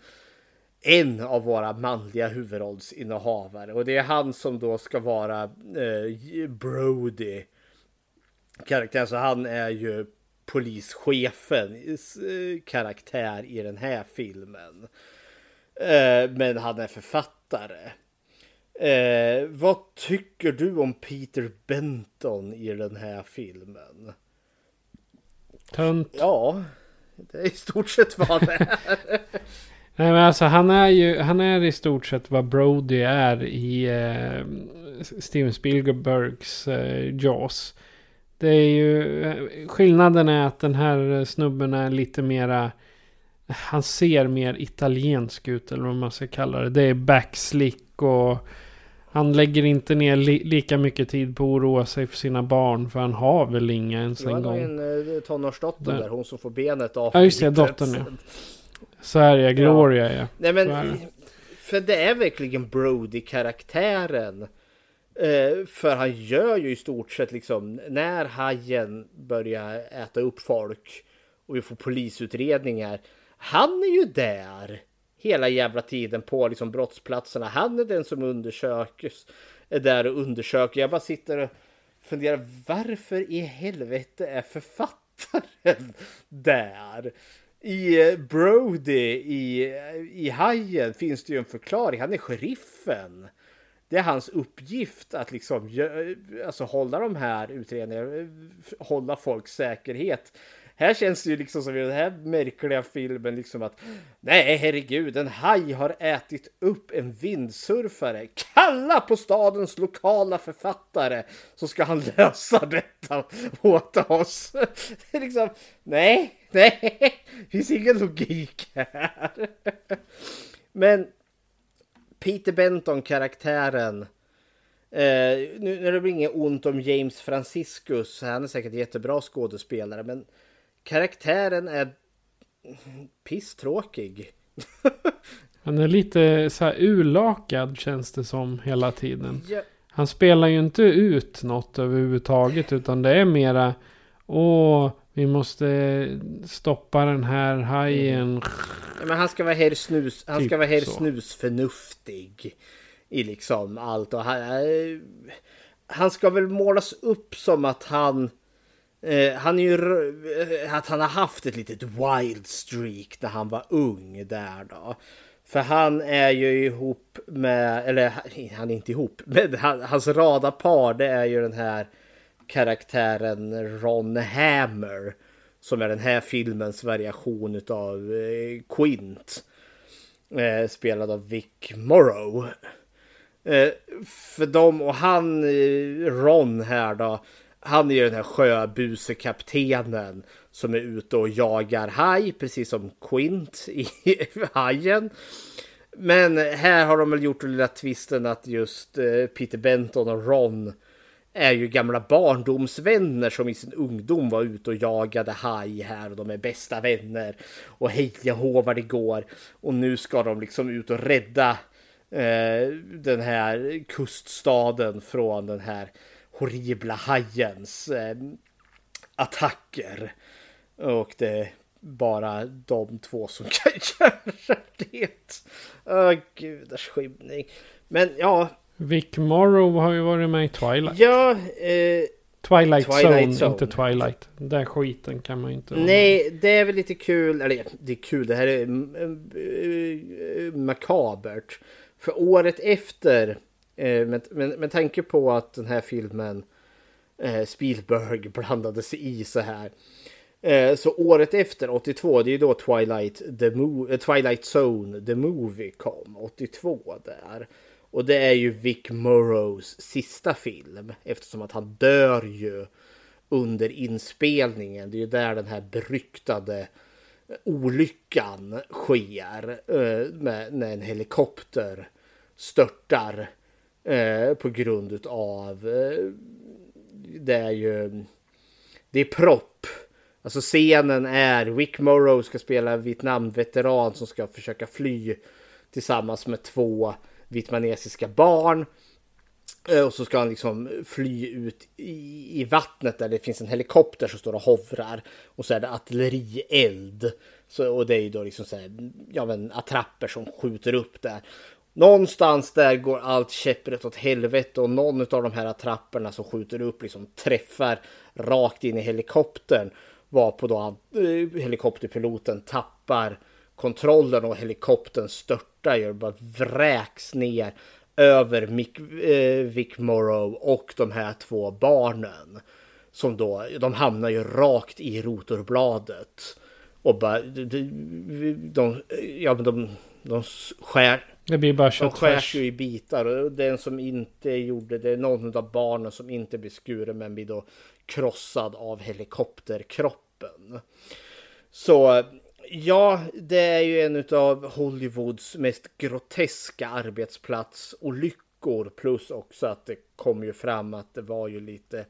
en av våra manliga huvudrollsinnehavare och det är han som då ska vara eh, Brody karaktär så han är ju polischefens eh, karaktär i den här filmen. Eh, men han är författare. Eh, vad tycker du om Peter Benton i den här filmen? Tönt. Ja, det är i stort sett vad det är. Nej men alltså han är ju, han är i stort sett vad Brody är i eh, Steven Spielbergs eh, Jaws. Det är ju, eh, skillnaden är att den här snubben är lite mera, han ser mer italiensk ut eller vad man ska kalla det. Det är backslick och han lägger inte ner li lika mycket tid på att oroa sig för sina barn. För han har väl inga ens en gång. Det var en tonårsdotter där. Hon som får benet av. Ja just det, dottern ja. Så är det, Gloria ja. Nej men, för det är verkligen Brody-karaktären. Eh, för han gör ju i stort sett liksom när hajen börjar äta upp folk och vi får polisutredningar. Han är ju där hela jävla tiden på liksom brottsplatserna. Han är den som undersöks, är där och undersöker. Jag bara sitter och funderar varför i helvete är författaren där? I eh, Brody i, i Hajen finns det ju en förklaring. Han är sheriffen. Det är hans uppgift att liksom alltså hålla de här utredningarna, eh, hålla folks säkerhet. Här känns det ju liksom som i den här märkliga filmen liksom att nej herregud, en haj har ätit upp en vindsurfare. Kalla på stadens lokala författare så ska han lösa detta åt oss. liksom, nej, nej, det finns ingen logik här. Men Peter Benton karaktären Eh, nu, nu är det inget ont om James Franciscus, han är säkert jättebra skådespelare, men karaktären är pisstråkig. Han är lite så här urlakad känns det som hela tiden. Ja. Han spelar ju inte ut något överhuvudtaget. Utan det är mera. Åh, vi måste stoppa den här hajen. Ja, men han ska vara här snus, han Typ ska vara här så. snusförnuftig. I liksom allt och han, eh, han ska väl målas upp som att han eh, han är ju eh, att han har haft ett litet wild streak när han var ung där då. För han är ju ihop med, eller han är inte ihop, men han, hans radarpar det är ju den här karaktären Ron Hammer. Som är den här filmens variation utav eh, Quint. Eh, spelad av Vic Morrow. Eh, för dem och han, eh, Ron här då. Han är ju den här sjöbusekaptenen som är ute och jagar haj, precis som Quint i Hajen. Men här har de väl gjort den lilla twisten att just eh, Peter Benton och Ron är ju gamla barndomsvänner som i sin ungdom var ute och jagade haj här och de är bästa vänner. Och hej hå vad det går. Och nu ska de liksom ut och rädda eh, den här kuststaden från den här horribla hajens eh, attacker. Och det är bara de två som kan göra det. Åh gudars skymning. Men ja, Vic Morrow har ju varit med i Twilight. ja. Eh, Twilight, Twilight Zone, Zone. inte Twilight. Den där skiten kan man ju inte... Nej, det är väl lite kul. Eller det är kul, det här är mm, eh, makabert. För året efter, men med, men tanke på att den här filmen eh, Spielberg blandade sig i så här. Eh, så året efter, 82, det är ju då Twilight, the Mo- eh, Twilight Zone, the Movie kom. 82 där. Och det är ju Vic Morrows sista film. Eftersom att han dör ju under inspelningen. Det är ju där den här beryktade eh, olyckan sker. eh, Med, när en helikopter störtar eh, på grund av eh, det är ju det är propp. Alltså scenen är Wick Morrow ska spela en Vietnamveteran som ska försöka fly tillsammans med två vietnamesiska barn. Eh, och så ska han liksom fly ut i, i vattnet där det finns en helikopter som står och hovrar. Och så är det artillerield. Så, och det är ju då liksom så här, ja men attrapper som skjuter upp där. Någonstans där går allt käpprätt åt helvete och någon av de här attrapperna som skjuter upp liksom träffar rakt in i helikoptern. Varpå då eh, helikopterpiloten tappar kontrollen och helikoptern störtar ju och bara vräks ner över Mick, eh, Vic Morrow och de här två barnen. Som då, de hamnar ju rakt i rotorbladet. Och bara, de, de, de, ja, men de, de skär, det blir bara de kött skärs ju i bitar och den som inte gjorde det, någon av barnen som inte blir skuren men blir då krossad av helikopterkroppen. Så ja, det är ju en av Hollywoods mest groteska arbetsplatsolyckor plus också att det kom ju fram att det var ju lite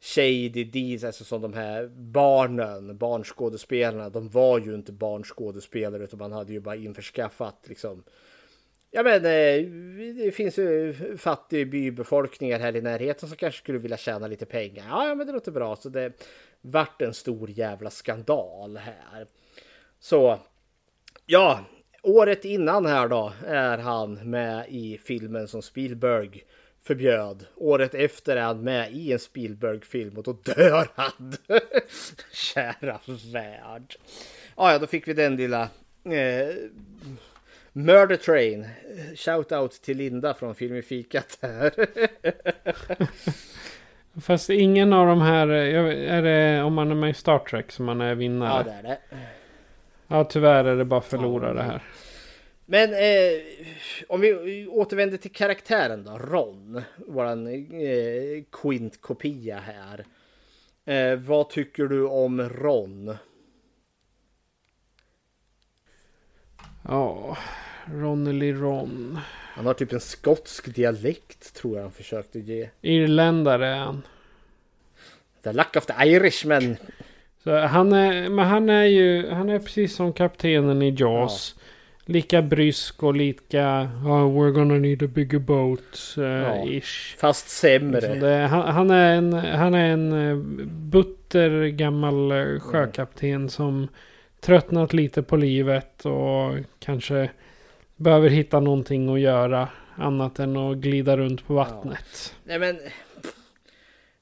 shady deals, alltså som de här barnen, barnskådespelarna, de var ju inte barnskådespelare utan man hade ju bara införskaffat liksom Ja men eh, det finns ju fattig bybefolkningar här i närheten som kanske skulle vilja tjäna lite pengar. Ja, ja men det låter bra. Så det vart en stor jävla skandal här. Så ja, året innan här då är han med i filmen som Spielberg förbjöd. Året efter är han med i en Spielberg-film och då dör han. Kära värld. Ja, ja, då fick vi den lilla eh, Murder Train. Shout out till Linda från Film i fikat här. Fast ingen av de här, är det om man är med i Star Trek som man är ja, vinnare? det är det. Ja, tyvärr är det bara förlorare här. Men eh, om vi återvänder till karaktären då, Ron, våran eh, Quint-kopia här. Eh, vad tycker du om Ron? Ja, Ronnely Ron. Han har typ en skotsk dialekt tror jag han försökte ge. Irländare är han. The luck of the Irishman. Så han är, men han är ju, han är precis som kaptenen i Jaws. lika brysk och lika oh, we're gonna need a bigger boat uh, Ja. ish. Fast sämre. Det, han, han är en, han är en eh, butter gammal eh, sjökapten som tröttnat lite på livet och kanske behöver hitta någonting att göra annat än att glida runt på vattnet. Nej men...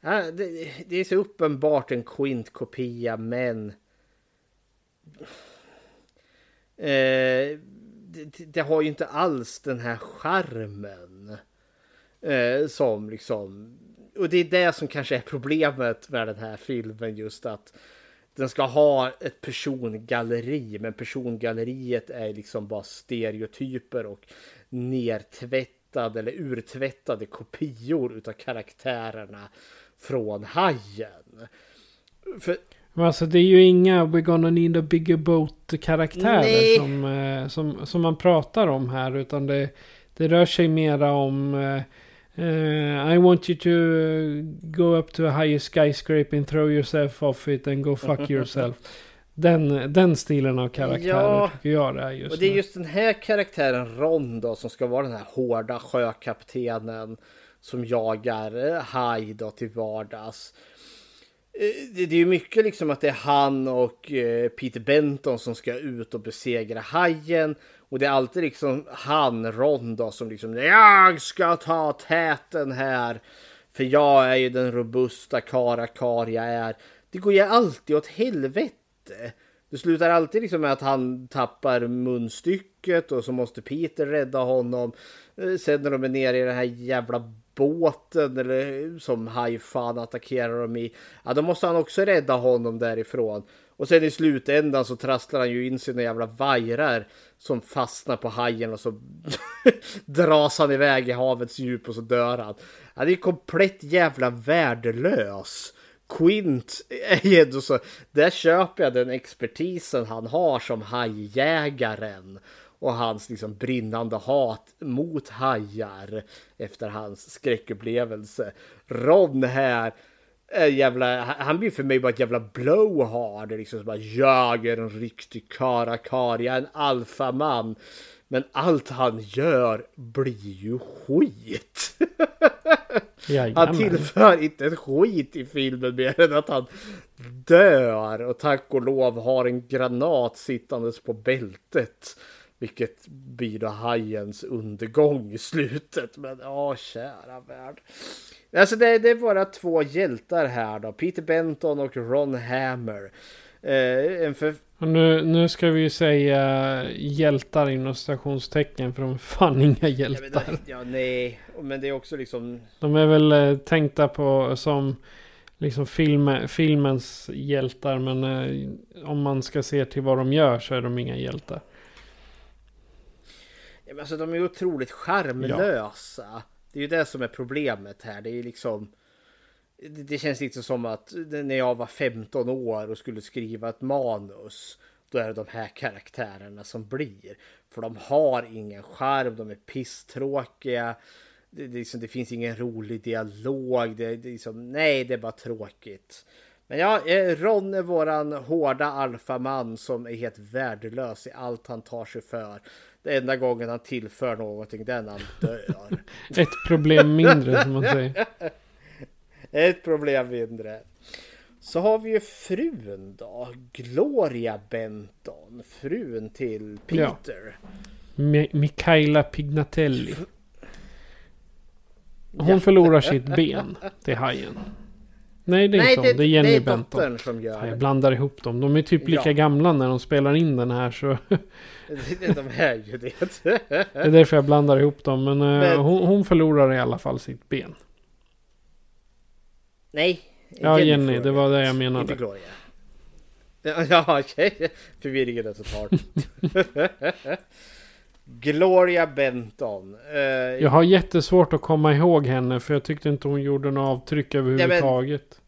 Ja, det, det är så uppenbart en Quint-kopia men... Eh, det, det har ju inte alls den här charmen. Eh, som liksom... Och det är det som kanske är problemet med den här filmen just att den ska ha ett persongalleri men persongalleriet är liksom bara stereotyper och nertvättade eller urtvättade kopior utav karaktärerna från Hajen. För Men alltså det är ju inga We're gonna need a bigger boat karaktärer som, eh, som, som man pratar om här. Utan det, det rör sig mera om eh, I want you to eh, go up to a higher skyscraper and throw yourself off it and go fuck yourself. Den, den stilen av karaktärer Ja. tycker jag det är just Och det är nu. just den här karaktären Ron då som ska vara den här hårda sjökaptenen som jagar eh, haj då till vardags. Eh, Det det är ju mycket liksom att det är han och Peter Benton som ska ut och besegra hajen. Och det är alltid liksom han, Ron då, som liksom jag ska ta täten här. För jag är ju den robusta karakar jag är. Det går ju alltid åt helvete. Det slutar alltid liksom med att han tappar munstycket och så måste Peter rädda honom. Eh, sen när de är nere i den här jävla båten eller eh, som hajfan attackerar dem i. Ja, då måste han också rädda honom därifrån. Och sen i slutändan så trasslar han ju in sina jävla vajrar som fastnar på hajen och så dras han iväg i havets djup och så dör han. Han är ju komplett jävla värdelös. Quint är ju ändå så, där köper jag den expertisen han har som hajjägaren och hans liksom brinnande hat mot hajar efter hans skräckupplevelse. Ron här jävla, han blir för mig bara ett jävla blowhard. Liksom, bara, jag är en riktig karakar, jag är en alfaman. Men allt han gör blir ju skit. Han tillför inte ett skit i filmen mer än att han dör och tack och lov har en granat sittandes på bältet. Vilket blir då hajens undergång i slutet. Men ja, kära värld. Alltså det, det är bara två hjältar här då. Peter Benton och Ron Hammer. Eh, en för, nu, nu ska vi ju säga hjältar inom stationstecken för de är fan inga ja, hjältar. men, ja, nej. Men det är också liksom De är väl eh, tänkta på som liksom film, filmens hjältar. Men eh, om man ska se till vad de gör så är de inga hjältar. Ja, men alltså, de är otroligt charmlösa. Det är ju det som är problemet här. Det är ju liksom... Det, det känns lite som att när jag var 15 år och skulle skriva ett manus. Då är det de här karaktärerna som blir. För de har ingen charm, de är pisstråkiga. Det, det, liksom, det finns ingen rolig dialog. Det, det liksom, nej, det är bara tråkigt. Men ja, eh, Ron är våran hårda alfaman som är helt värdelös i allt han tar sig för. Det enda gången han tillför någonting, det är när han dör. Ett problem mindre som man säger. Ett problem mindre. Så har vi ju frun då, Gloria Benton, frun till Ja. Peter. Mi- Mikaela Pignatelli. Hon förlorar sitt ben till hajen. Nej, det är inte hon. Det är Jenny det är Benton. som gör Ja, jag blandar ihop dem. De är typ lika Ja. gamla när de spelar in den här. Så De är ju det. det är därför jag blandar ihop dem. Men, eh, Men- hon, hon förlorar i alla fall sitt ben. Nej. Ja, Jenny, förlorar det var det jag Inte menade. Gloria. Ja, okej. Förvirringen är total. Gloria Benton. Eh, Jag har jättesvårt att komma ihåg henne. För jag tyckte inte hon gjorde något avtryck överhuvudtaget.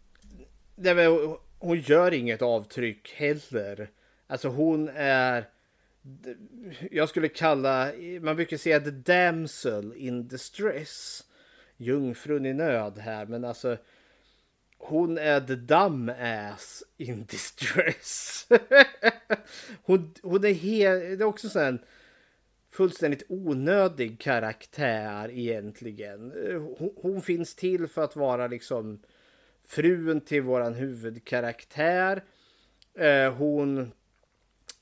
Nej, men hon- hon gör inget avtryck heller. Alltså hon är... Jag skulle kalla... Man brukar säga the damsel in distress. Jungfrun i nöd här. Men alltså... Hon är the dumb ass in distress. hon, hon är helt... Det är också så här fullständigt onödig karaktär egentligen. Eh, hon, hon, finns till för att vara liksom frun till våran huvudkaraktär. Eh, hon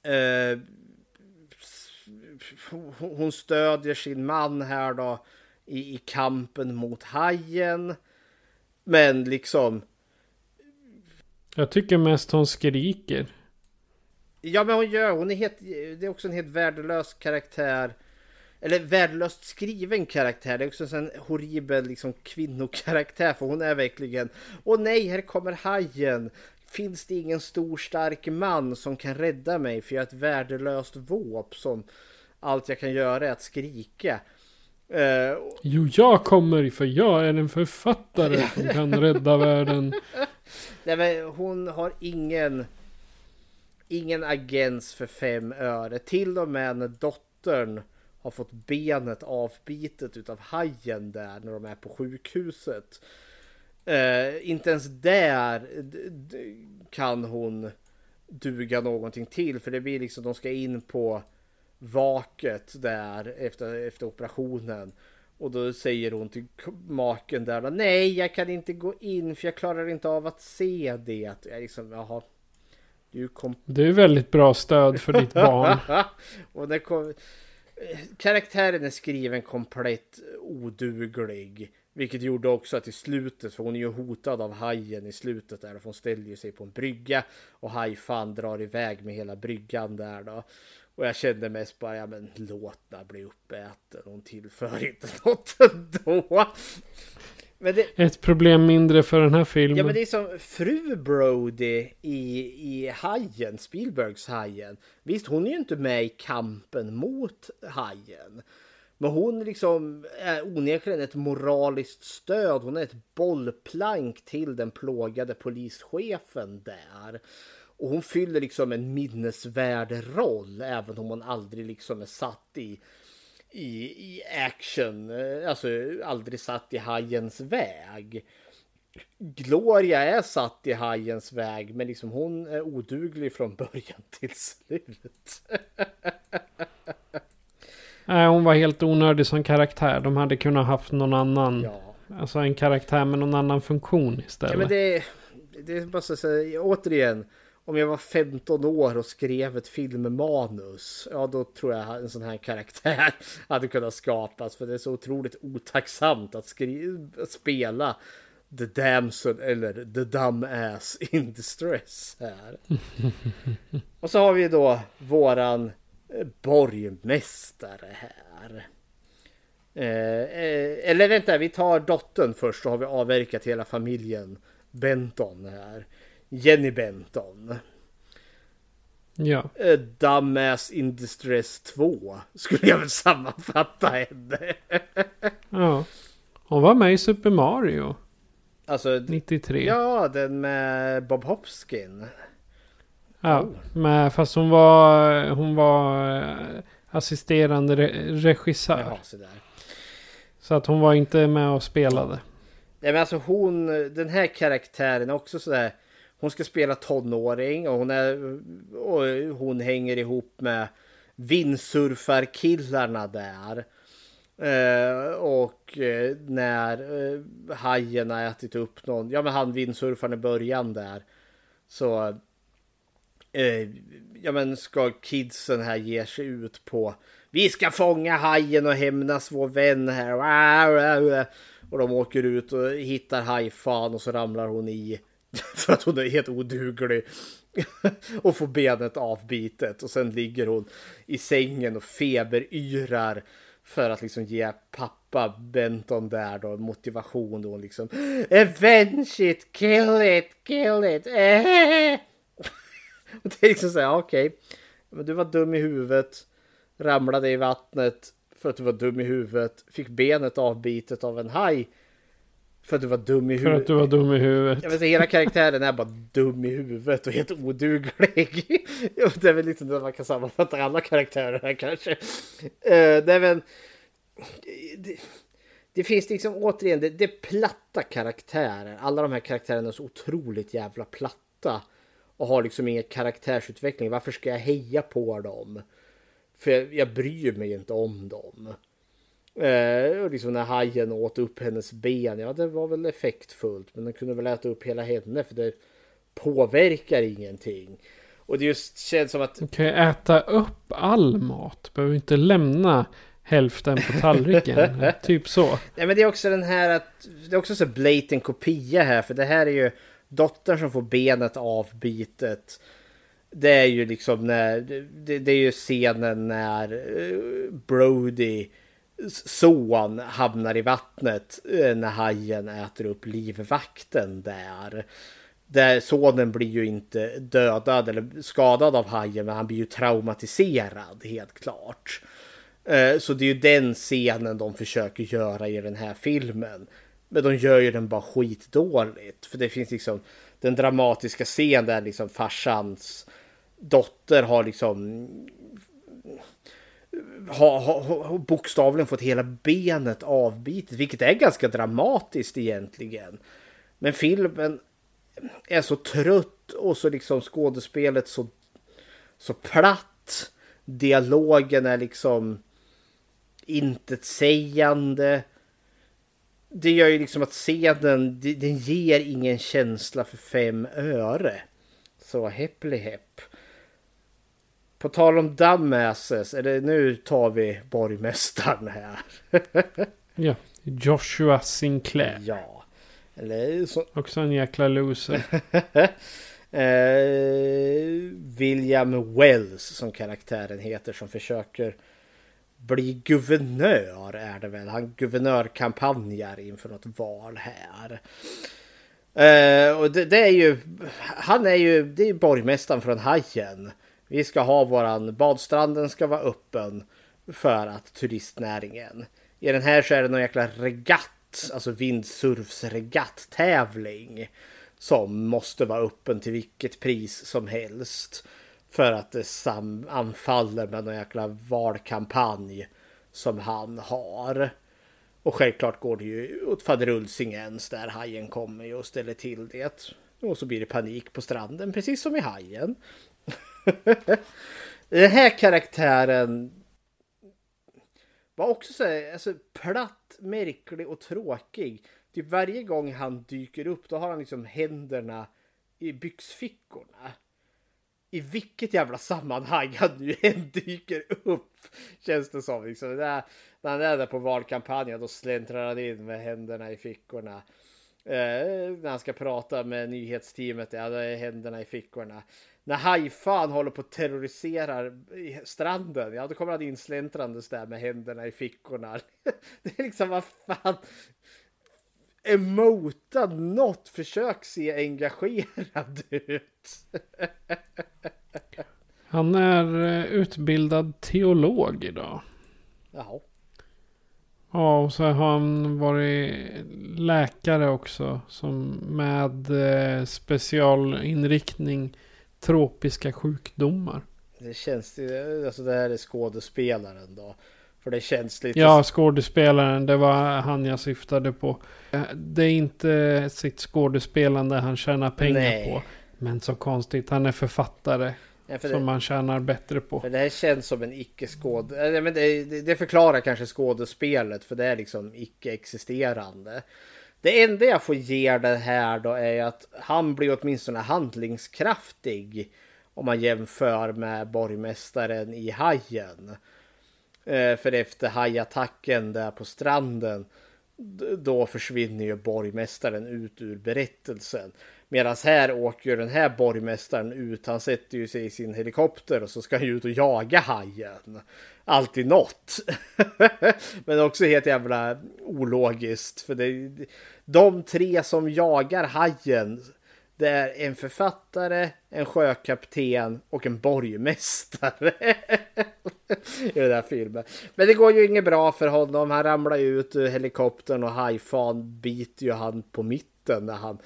eh, hon stödjer sin man här då i, i kampen mot hajen. Men liksom. Jag tycker mest hon skriker. Ja, men hon gör. Hon är helt. Det är också en helt värdelös karaktär. Eller värdelöst skriven karaktär. Det är också en horribel liksom kvinnokaraktär. För hon är verkligen. Åh nej, här kommer hajen. Finns det ingen stor stark man som kan rädda mig? För jag är ett värdelöst våp som allt jag kan göra är att skrika. Uh, jo, jag kommer för jag är en författare som kan rädda världen. Nej, men hon har ingen ingen agens för fem öre. Till och med när dottern har fått benet avbitet utav hajen där när de är på sjukhuset. Eh, inte ens där kan hon duga någonting till för det blir liksom de ska in på vaket där efter, efter operationen. Och då säger hon till maken där nej jag kan inte gå in för jag klarar inte av att se det. Jag liksom, jaha. Du kom... Det är väldigt bra stöd för ditt barn. och det kom... Karaktären är skriven komplett oduglig. Vilket gjorde också att i slutet, för hon är ju hotad av hajen i slutet där. För hon ställer ju sig på en brygga och hajfan drar iväg med hela bryggan där då. Och jag kände mest bara, ja men låt henne bli uppäten. Hon tillför inte något ändå. Det, Ett problem mindre för den här filmen. Ja men det är som fru Brody i, i Hajen, Spielbergs Hajen. Visst hon är ju inte med i kampen mot Hajen. Men hon liksom är onekligen ett moraliskt stöd. Hon är ett bollplank till den plågade polischefen där. Och hon fyller liksom en minnesvärd roll även om hon aldrig liksom är satt i, i, i action, alltså aldrig satt i hajens väg. Gloria är satt i hajens väg men liksom hon är oduglig från början till slut. Nej, hon var helt onödig som karaktär. De hade kunnat haft någon annan. Ja. Alltså en karaktär med någon annan funktion istället. Ja, men det, det är bara så att säga, återigen om jag var 15 år och skrev ett filmmanus, ja då tror jag en sån här karaktär hade kunnat skapas. För det är så otroligt otacksamt att skriva, spela The Damsel eller The Dumb Ass in Distress här. och så har vi då våran eh, borgmästare här. Eh, eh, eller vänta, vi tar dottern först så har vi avverkat hela familjen Benton här. Jenny Benton. Ja. Eh, Dumbass in Distress 2 skulle jag väl sammanfatta henne. ja. Hon var med i Super Mario. Alltså 93. Ja, den med Bob Hopskin. Ja, oh. med, fast hon var, hon var eh, assisterande re regissör. Jaha, så, så att hon var inte med och spelade. Nej men alltså hon, den här karaktären är också sådär hon ska spela tonåring och hon, är, och hon hänger ihop med vindsurfarkillarna där. Eh, och eh, när eh, hajen har ätit upp någon, ja men han vindsurfaren i början där. Så eh, ja men ska kidsen här ge sig ut på vi ska fånga hajen och hämnas vår vän här. Och de åker ut och hittar hajfan och så ramlar hon i För att hon är helt oduglig. och får benet avbitet. Och sen ligger hon i sängen och feberyrar. För att liksom ge pappa Benton där då motivation då liksom. Avenge it, kill it, kill it. Eh. och det är liksom så här, okej. Okay. Men du var dum i huvudet. Ramlade i vattnet för att du var dum i huvudet. Fick benet avbitet av en haj för att du var dum i huvudet. För att du var dum i huvudet. Jag vet, hela karaktären är bara dum i huvudet och helt oduglig. det är väl lite det man kan sammanfatta alla karaktärer här kanske. Uh, det är väl... Det, det finns liksom återigen, det, det är platta karaktärer. Alla de här karaktärerna är så otroligt jävla platta. Och har liksom ingen karaktärsutveckling. Varför ska jag heja på dem? För jag, jag bryr mig inte om dem. Eh, och liksom när hajen åt upp hennes ben, ja det var väl effektfullt. Men den kunde väl äta upp hela henne för det påverkar ingenting. Och det just känns som att... Du kan ju äta upp all mat. Behöver inte lämna hälften på tallriken. typ så. Nej men det är också den här att... Det är också så blatant kopia här. För det här är ju dottern som får benet avbitet. Det är ju liksom när... Det, det är ju scenen när eh, Brody son hamnar i vattnet eh, när hajen äter upp livvakten där. Där sonen blir ju inte dödad eller skadad av hajen men han blir ju traumatiserad helt klart. Eh, så det är ju den scenen de försöker göra i den här filmen. Men de gör ju den bara skitdåligt. För det finns liksom den dramatiska scenen där liksom farsans dotter har liksom har, har, har bokstavligen fått hela benet avbitet, vilket är ganska dramatiskt egentligen. Men filmen är så trött och så liksom skådespelet så, så platt. Dialogen är liksom intetsägande. Det gör ju liksom att scenen, den ger ingen känsla för fem öre. Så häppli häpp. På tal om dumbasses, är det nu tar vi borgmästaren här. ja, Joshua Sinclair. Ja. Eller så... Också en jäkla loser. eh, William Wells som karaktären heter som försöker bli guvernör är det väl. Han guvernörkampanjar inför något val här. Eh, och det, det, är ju, han är ju, det är borgmästaren från Hajen. Vi ska ha våran, badstranden ska vara öppen för att turistnäringen. I den här så är det någon jäkla regatt, alltså vindsurfsregatt-tävling. Som måste vara öppen till vilket pris som helst. För att det sammanfaller med någon jäkla valkampanj som han har. Och självklart går det ju åt faderulsingens där hajen kommer och ställer till det. Och så blir det panik på stranden, precis som i hajen. Den här karaktären var också så här, alltså, platt, märklig och tråkig. Typ varje gång han dyker upp då har han liksom händerna i byxfickorna. I vilket jävla sammanhang han nu än dyker upp. Känns det som. Liksom. när han är där på valkampanjen då släntrar han in med händerna i fickorna. Eh, när han ska prata med nyhetsteamet, ja då är händerna i fickorna när hajfan håller på att terrorisera stranden, ja då kommer han insläntrandes där med händerna i fickorna. Det är liksom, vad fan. Emota något, försök se engagerad ut. Han är eh, utbildad teolog idag. Jaha. Ja, och så har han varit läkare också. Som med eh, specialinriktning tropiska sjukdomar. Det känns, alltså det här är skådespelaren då. För det känns lite... Ja, skådespelaren, det var han jag syftade på. Det är inte sitt skådespelande han tjänar pengar Nej. på. Men så konstigt, han är författare. Ja, som det, man tjänar bättre på. För det här känns som en icke-skåd... Det, det förklarar kanske skådespelet, för det är liksom icke-existerande. Det enda jag får ge det här då är att han blir åtminstone handlingskraftig om man jämför med borgmästaren i Hajen. Eh, för efter hajattacken där på stranden då försvinner ju borgmästaren ut ur berättelsen. Medan här åker den här borgmästaren ut. Han sätter ju sig i sin helikopter och så ska han ju ut och jaga hajen. Alltid något. Men också helt jävla ologiskt. För det, de tre som jagar hajen. Det är en författare, en sjökapten och en borgmästare. I den här filmen. Men det går ju inget bra för honom. Han ramlar ut ur helikoptern och hajfan biter ju han på mitten när han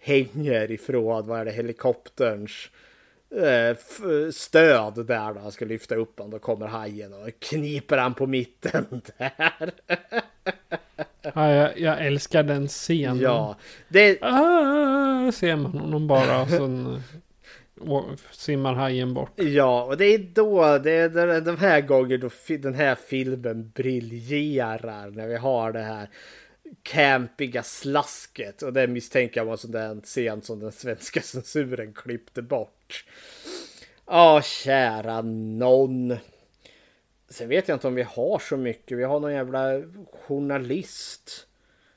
hänger ifrån, vad är det, helikopterns eh, stöd där då han ska lyfta upp honom. Då kommer hajen och kniper han på mitten där. ja, jag, jag, älskar den scenen. Ja, det... Ah, ser man honom bara. Och sen simmar hajen bort. Ja, och det är då, det är de här gånger då den här filmen briljerar när vi har det här campiga slasket och det misstänker jag var en sån där scen som den svenska censuren klippte bort. Ja, kära någon. Sen vet jag inte om vi har så mycket. Vi har någon jävla journalist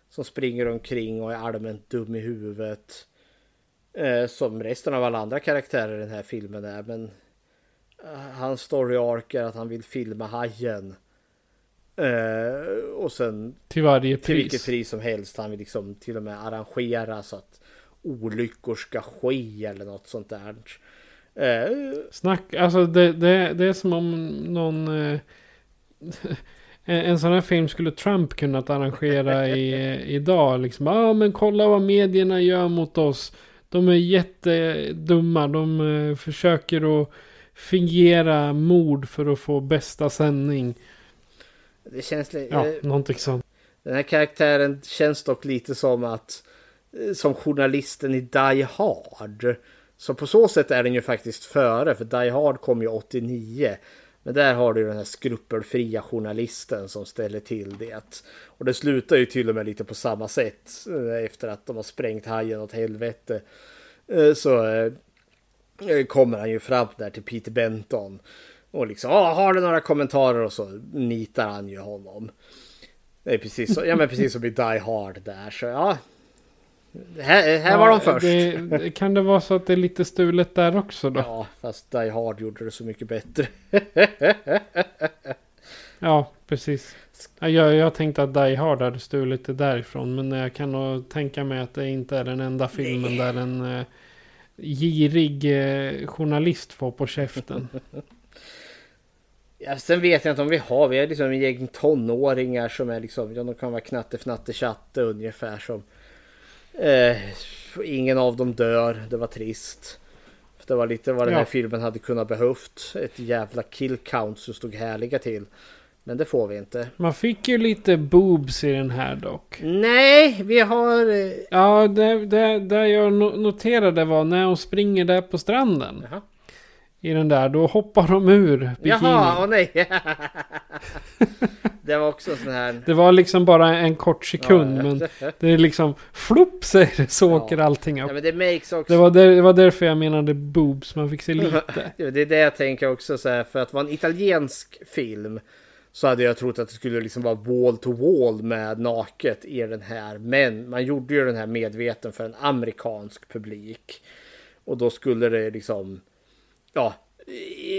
som springer omkring och är allmänt dum i huvudet. Eh, som resten av alla andra karaktärer i den här filmen är. Men eh, hans story arc är att han vill filma hajen. Eh, och sen till varje pris. Till vilket pris som helst. Han vill liksom till och med arrangera så att olyckor ska ske eller något sånt där. Eh, Snack, alltså det, det, det är som om någon... Eh, en sån här film skulle Trump kunnat arrangera i, idag. Liksom, ja ah, men kolla vad medierna gör mot oss. De är jättedumma. De eh, försöker att fingera mord för att få bästa sändning. Det känns lite... Ja, någonting sånt. Den här karaktären känns dock lite som att... Eh, som journalisten i Die Hard. Så på så sätt är den ju faktiskt före. För Die Hard kom ju 89. Men där har du den här skrupelfria journalisten som ställer till det. Och det slutar ju till och med lite på samma sätt. Eh, efter att de har sprängt hajen åt helvete. Eh, så kommer han ju fram där till Peter Benton. Och liksom, har du några kommentarer? Och så nitar han ju honom. Det är precis, så, ja, men precis som i Die Hard där. Så ja. Här, här ja, var de först. Det, kan det vara så att det är lite stulet där också då? Ja, fast Die Hard gjorde det så mycket bättre. ja, precis. Jag, jag tänkte att Die Hard hade stulit det därifrån. Men jag kan nog tänka mig att det inte är den enda filmen där en eh, girig eh, journalist får på käften. Ja, sen vet jag inte om vi har, vi är liksom en gäng tonåringar som är liksom, ja de kan vara knatte fnatte chatte ungefär som. Eh, ingen av dem dör, det var trist. Det var lite vad den här ja. filmen hade kunnat behövt. Ett jävla kill count som stod härliga till. Men det får vi inte. Man fick ju lite boobs i den här dock. Nej, vi har... Eh, ja, det, det, det jag noterade var när hon springer där på stranden. Jaha i den där, då hoppar de ur bikinin. Jaha, åh nej. det var också sån här. Det var liksom bara en kort sekund, ja, men det är liksom flopp säger det så ja. åker allting upp. Ja, men det makes också. Det var, där, det var därför jag menade boobs, man fick se lite. det är det jag tänker också så här, för att vara en italiensk film så hade jag trott att det skulle liksom vara wall to wall med naket i den här. Men man gjorde ju den här medveten för en amerikansk publik. Och då skulle det liksom ja,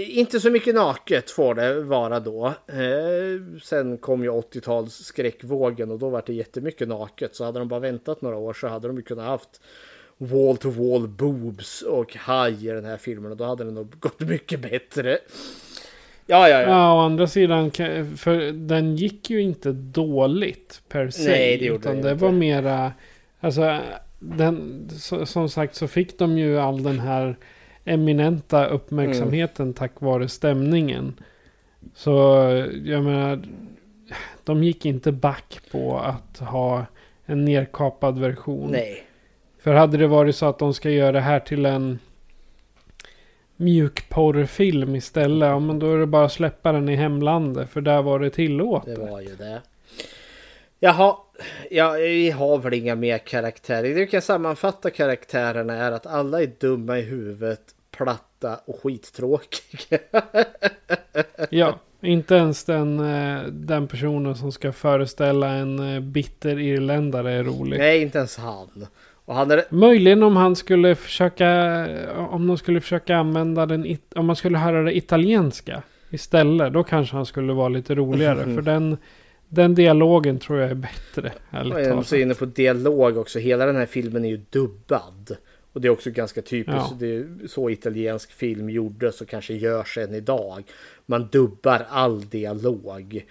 inte så mycket naket får det vara då. Eh, sen kom ju 80-tals skräckvågen och då var det jättemycket naket. Så hade de bara väntat några år så hade de ju kunnat haft wall to wall boobs och haj i den här filmen och då hade det nog gått mycket bättre. Ja, ja, ja. Ja, å andra sidan, för den gick ju inte dåligt per se. Nej, det gjorde utan det, det var mera, alltså, den, som sagt så fick de ju all den här eminenta uppmärksamheten mm. tack vare stämningen. Så jag menar, de gick inte back på att ha en nerkapad version. Nej. För hade det varit så att de ska göra det här till en mjukporrfilm istället. Ja men då är det bara att släppa den i hemlandet. För där var det tillåtet. Det var ju det. Jaha, ja, vi har väl inga mer karaktärer. Det vi kan sammanfatta karaktärerna är att alla är dumma i huvudet platta och skittråkiga. ja, inte ens den, eh, den personen som ska föreställa en eh, bitter irländare är rolig. Nej, inte ens han. Och han är... Möjligen om han skulle försöka, om de skulle försöka använda den, om man skulle höra det italienska istället. Då kanske han skulle vara lite roligare. Mm. För den, den dialogen tror jag är bättre. Jag är så inne på dialog också. Hela den här filmen är ju dubbad. Och det är också ganska typiskt. Ja. Det är så italiensk film gjordes och kanske görs än idag. Man dubbar all dialog.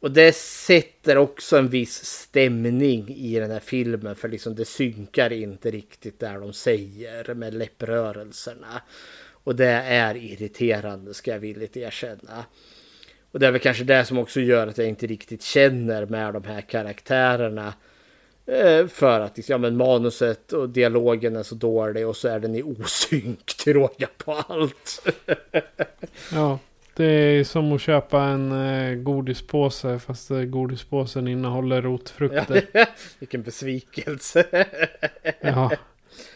Och det sätter också en viss stämning i den här filmen. För liksom det synkar inte riktigt där de säger med läpprörelserna. Och det är irriterande ska jag villigt erkänna. Och det är väl kanske det som också gör att jag inte riktigt känner med de här karaktärerna. Eh, för att liksom, ja, men manuset och dialogen är så dålig och så är den i osynk till råga på allt. Ja, det är som att köpa en eh, godispåse fast eh, godispåsen innehåller rotfrukter. Vilken besvikelse. Ja.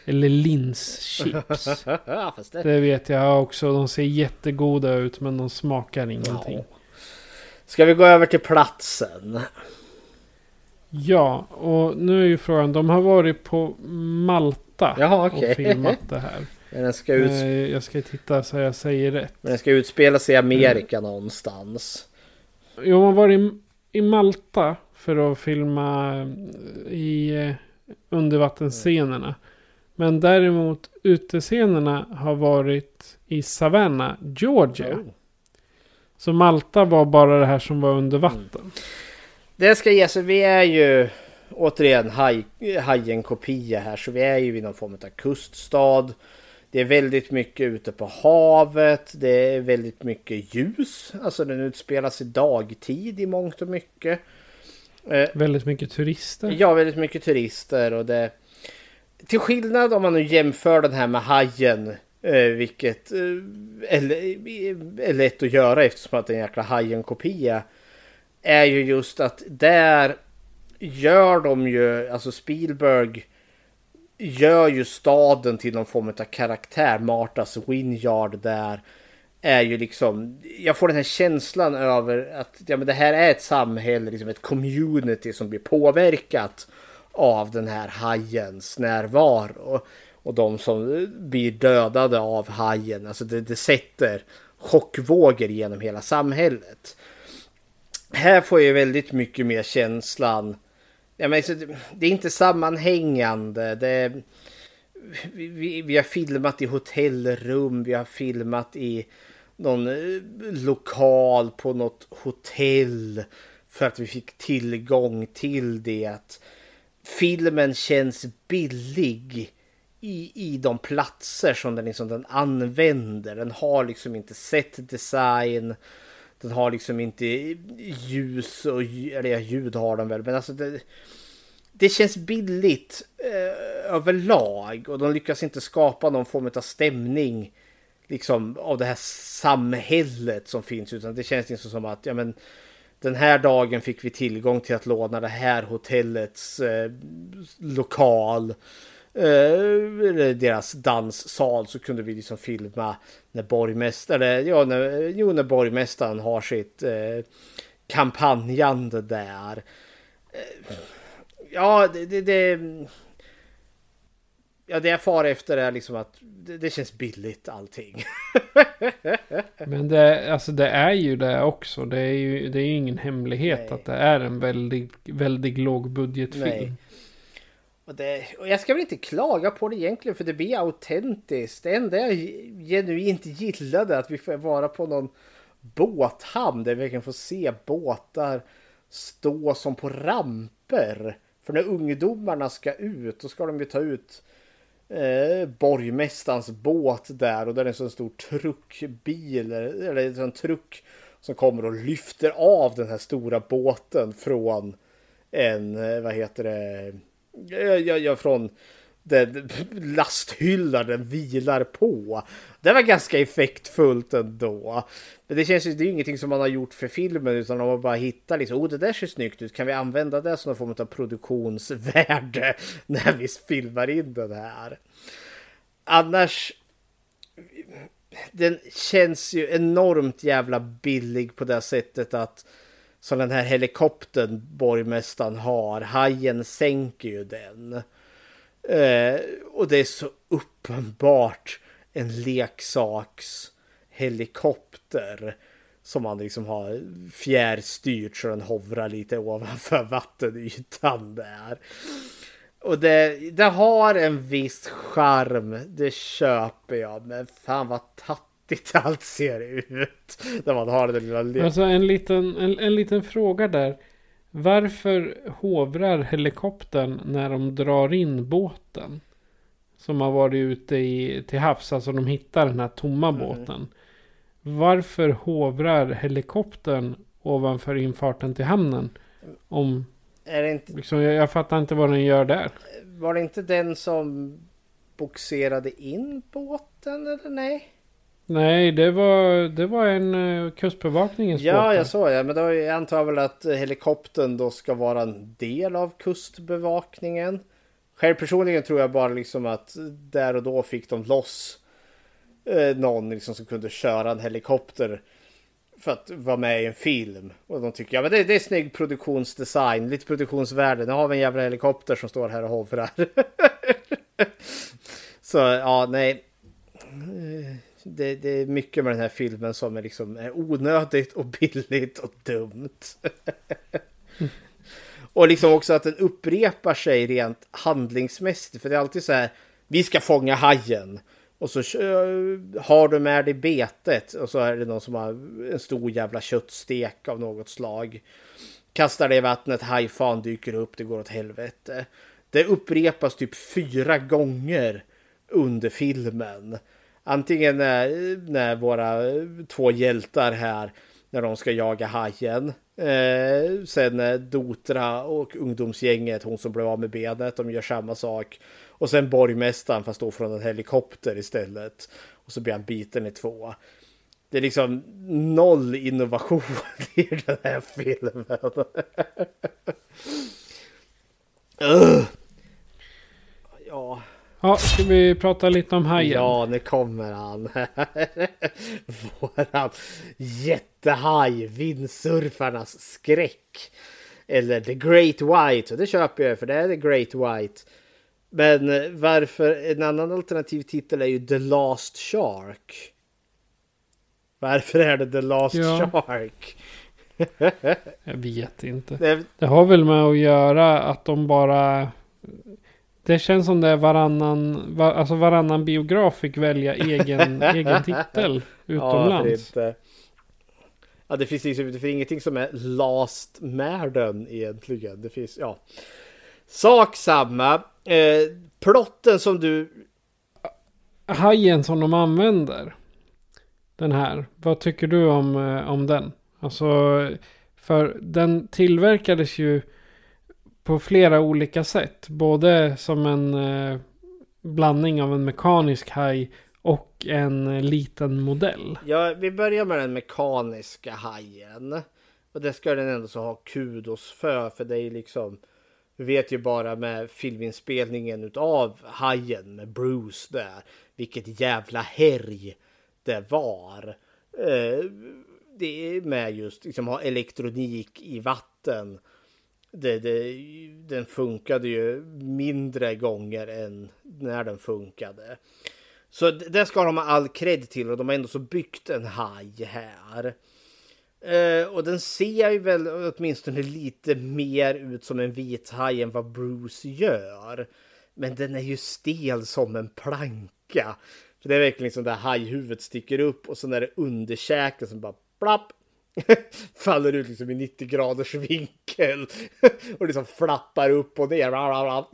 Eller linschips. ja, det... Det vet jag också. De ser jättegoda ut men de smakar ingenting. Ska vi gå över till platsen? Ja, och nu är ju frågan. De har varit på Malta Jaha, okej. och filmat det här. Men den ska, ut... Eh, Jag ska titta så jag säger rätt. Men den ska utspela sig i Amerika någonstans. Jo, man var i, i Malta för att filma eh, i eh, undervattensscenerna. Men däremot utescenerna har varit i Savannah, Georgia. Oh. Så Malta var bara det här som var under vatten. Det ska ges, vi är ju återigen haj, hajen-kopia här så vi är ju i någon form av kuststad. Det är väldigt mycket ute på havet. Det är väldigt mycket ljus. Alltså den utspelas i dagtid i mångt och mycket. Eh, Väldigt mycket turister. Ja, väldigt mycket turister och det... Till skillnad om man nu jämför den här med Hajen, eh, vilket eh, är, är lätt att göra eftersom att det är en jäkla Hajen-kopia, är ju just att där gör de ju, alltså Spielberg gör ju staden till någon form av karaktär. Martas Winyard där är ju liksom, jag får den här känslan över att ja, men det här är ett samhälle, liksom ett community som blir påverkat av den här hajens närvaro. Och de som blir dödade av hajen, alltså det, det sätter chockvågor genom hela samhället. Här får jag väldigt mycket mer känslan, ja, men det, är inte sammanhängande. Det, vi, vi, vi har filmat i hotellrum, vi har filmat i någon eh, lokal på något hotell för att vi fick tillgång till det. Filmen känns billig i, i de platser som den, liksom, den använder. Den har liksom inte sett design. Den har liksom inte ljus och eller ljud har den väl. Men alltså det, det känns billigt eh, överlag och de lyckas inte skapa någon form av stämning liksom av det här samhället som finns utan det känns liksom som att ja men den här dagen fick vi tillgång till att låna det här hotellets eh, lokal eh, eller deras danssal så kunde vi liksom filma när borgmästaren, ja, när, jo, när borgmästaren har sitt eh, kampanjande där. Eh, ja, det, det, det Ja, det jag far efter är liksom att det, det känns billigt allting. Men det, alltså det är ju det också. Det är ju det är ju ingen hemlighet Nej. att det är en väldigt, väldigt. Nej. Och, det, och jag ska väl inte klaga på det egentligen för det blir autentiskt. Det enda jag genuint gillade att vi får vara på någon båthamn där vi verkligen får se båtar stå som på ramper. För när ungdomarna ska ut då ska de ju ta ut eh, borgmästarens båt där och där är en sån stor truckbil eller en sån truck som kommer och lyfter av den här stora båten från en, eh, vad heter det, Eh, ja, ja från den lasthyllan den vilar på. Det var ganska effektfullt ändå. Men det känns ju, det är ju ingenting som man har gjort för filmen utan de har bara hittat liksom, oh det där ser snyggt ut, kan vi använda det som någon form av produktionsvärde när vi filmar in den här? Annars, den känns ju enormt jävla billig på det sättet att som den här helikoptern borgmästaren har, hajen sänker ju den. Eh, och det är så uppenbart en leksakshelikopter. som man liksom har fjärrstyrt så den hovrar lite ovanför vattenytan där. Och det, det har en viss charm, det köper jag, men fan vad tattigt allt ser ut. När man har den lilla... Alltså en liten, en, en liten fråga där. Varför hovrar helikoptern när de drar in båten? Som har varit ute i, till havs, alltså de hittar den här tomma Mm. båten. Varför hovrar helikoptern ovanför infarten till hamnen? Om Är det inte, Liksom, jag, jag fattar inte vad den gör där. var det inte den som boxerade in båten eller nej? Nej, det var, det var en uh, kustbevakningens båt. Ja, jag såg det. Men då jag antar jag väl att helikoptern då ska vara en del av kustbevakningen. Själv personligen tror jag bara liksom att där och då fick de loss eh, någon liksom som kunde köra en helikopter för att vara med i en film. Och de tycker ja men det, det är snygg produktionsdesign, lite produktionsvärde. Nu har vi en jävla helikopter som står här och hovrar. Så ja, nej. Det, det är mycket med den här filmen som är liksom är onödigt och billigt och dumt. och liksom också att den upprepar sig rent handlingsmässigt. För det är alltid så här, vi ska fånga hajen. Och så har du med dig betet och så är det någon som har en stor jävla köttstek av något slag. Kastar det i vattnet, hajfan dyker upp, det går åt helvete. Det upprepas typ fyra gånger under filmen. Antingen när, när våra två hjältar här, när de ska jaga hajen. Eh, sen Dotra och ungdomsgänget, hon som blev av med benet, de gör samma sak. Och sen borgmästaren fast då från en helikopter istället. Och så blir han biten i två. Det är liksom noll innovation i den här filmen. Ja, Ja, ska vi prata lite om hajen? ja, nu kommer han. Våran jättehaj, vindsurfarnas skräck. Eller The Great White, och det köper jag för det är The Great White. Men varför, en annan alternativ titel är ju The Last Shark. Varför är det The Last Ja. Shark? Jag vet inte. Det, Det har väl med att göra att de bara... Det känns som det är varannan, va, alltså varannan biograf fick välja egen, egen titel Ja, utomlands. inte. Ja, det finns liksom det finns ingenting som är last Märden egentligen. Det finns, ja. Sak samma. Eh, plotten som du... Hajen som de använder. Den här. Vad tycker du om, eh, om den? Alltså, för den tillverkades ju på flera olika sätt. Både som en eh, blandning av en mekanisk haj och en eh, liten modell. Ja, vi börjar med den mekaniska hajen. Och det ska den ändå så ha kudos för. För det är liksom... Vi vet ju bara med filminspelningen utav hajen med Bruce där. Vilket jävla härj det var. Eh, det är med just liksom ha elektronik i vatten. Det, det, den funkade ju mindre gånger än när den funkade. Så det ska de ha all cred till och de har ändå så byggt en haj här. Eh, och den ser ju väl åtminstone lite mer ut som en vit haj än vad Bruce gör. Men den är ju stel som en planka. För det är verkligen som där hajhuvudet sticker upp och sen är det underkäken som bara plapp faller ut liksom i 90 graders vinkel och liksom flappar upp och ner.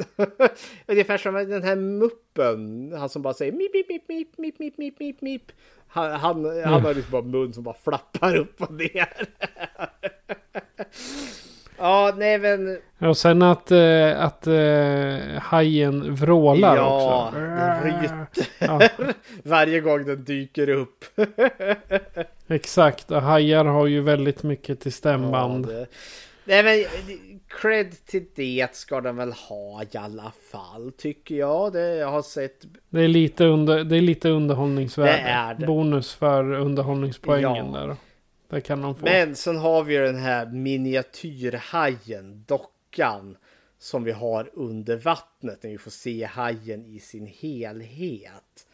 Ungefär som den här muppen, han som bara säger mip, mip, mip, mip, mip, mip, mip, mip, mip. Han, han, han har liksom bara mun som bara flappar upp och ner. ja, nej men Och sen att, eh, att eh, hajen vrålar ja, också. den ryter Ja, varje gång den dyker upp. Exakt. Och hajar har ju väldigt mycket till stämband. Ja, Nej men cred till det ska den väl ha i alla fall tycker jag. Det jag har sett. Det är lite, under, det är lite underhållningsvärde. Det är det. Bonus för underhållningspoängen Ja. där. Det kan de få. Men sen har vi ju den här miniatyrhajen, dockan. Som vi har under vattnet när vi får se hajen i sin helhet.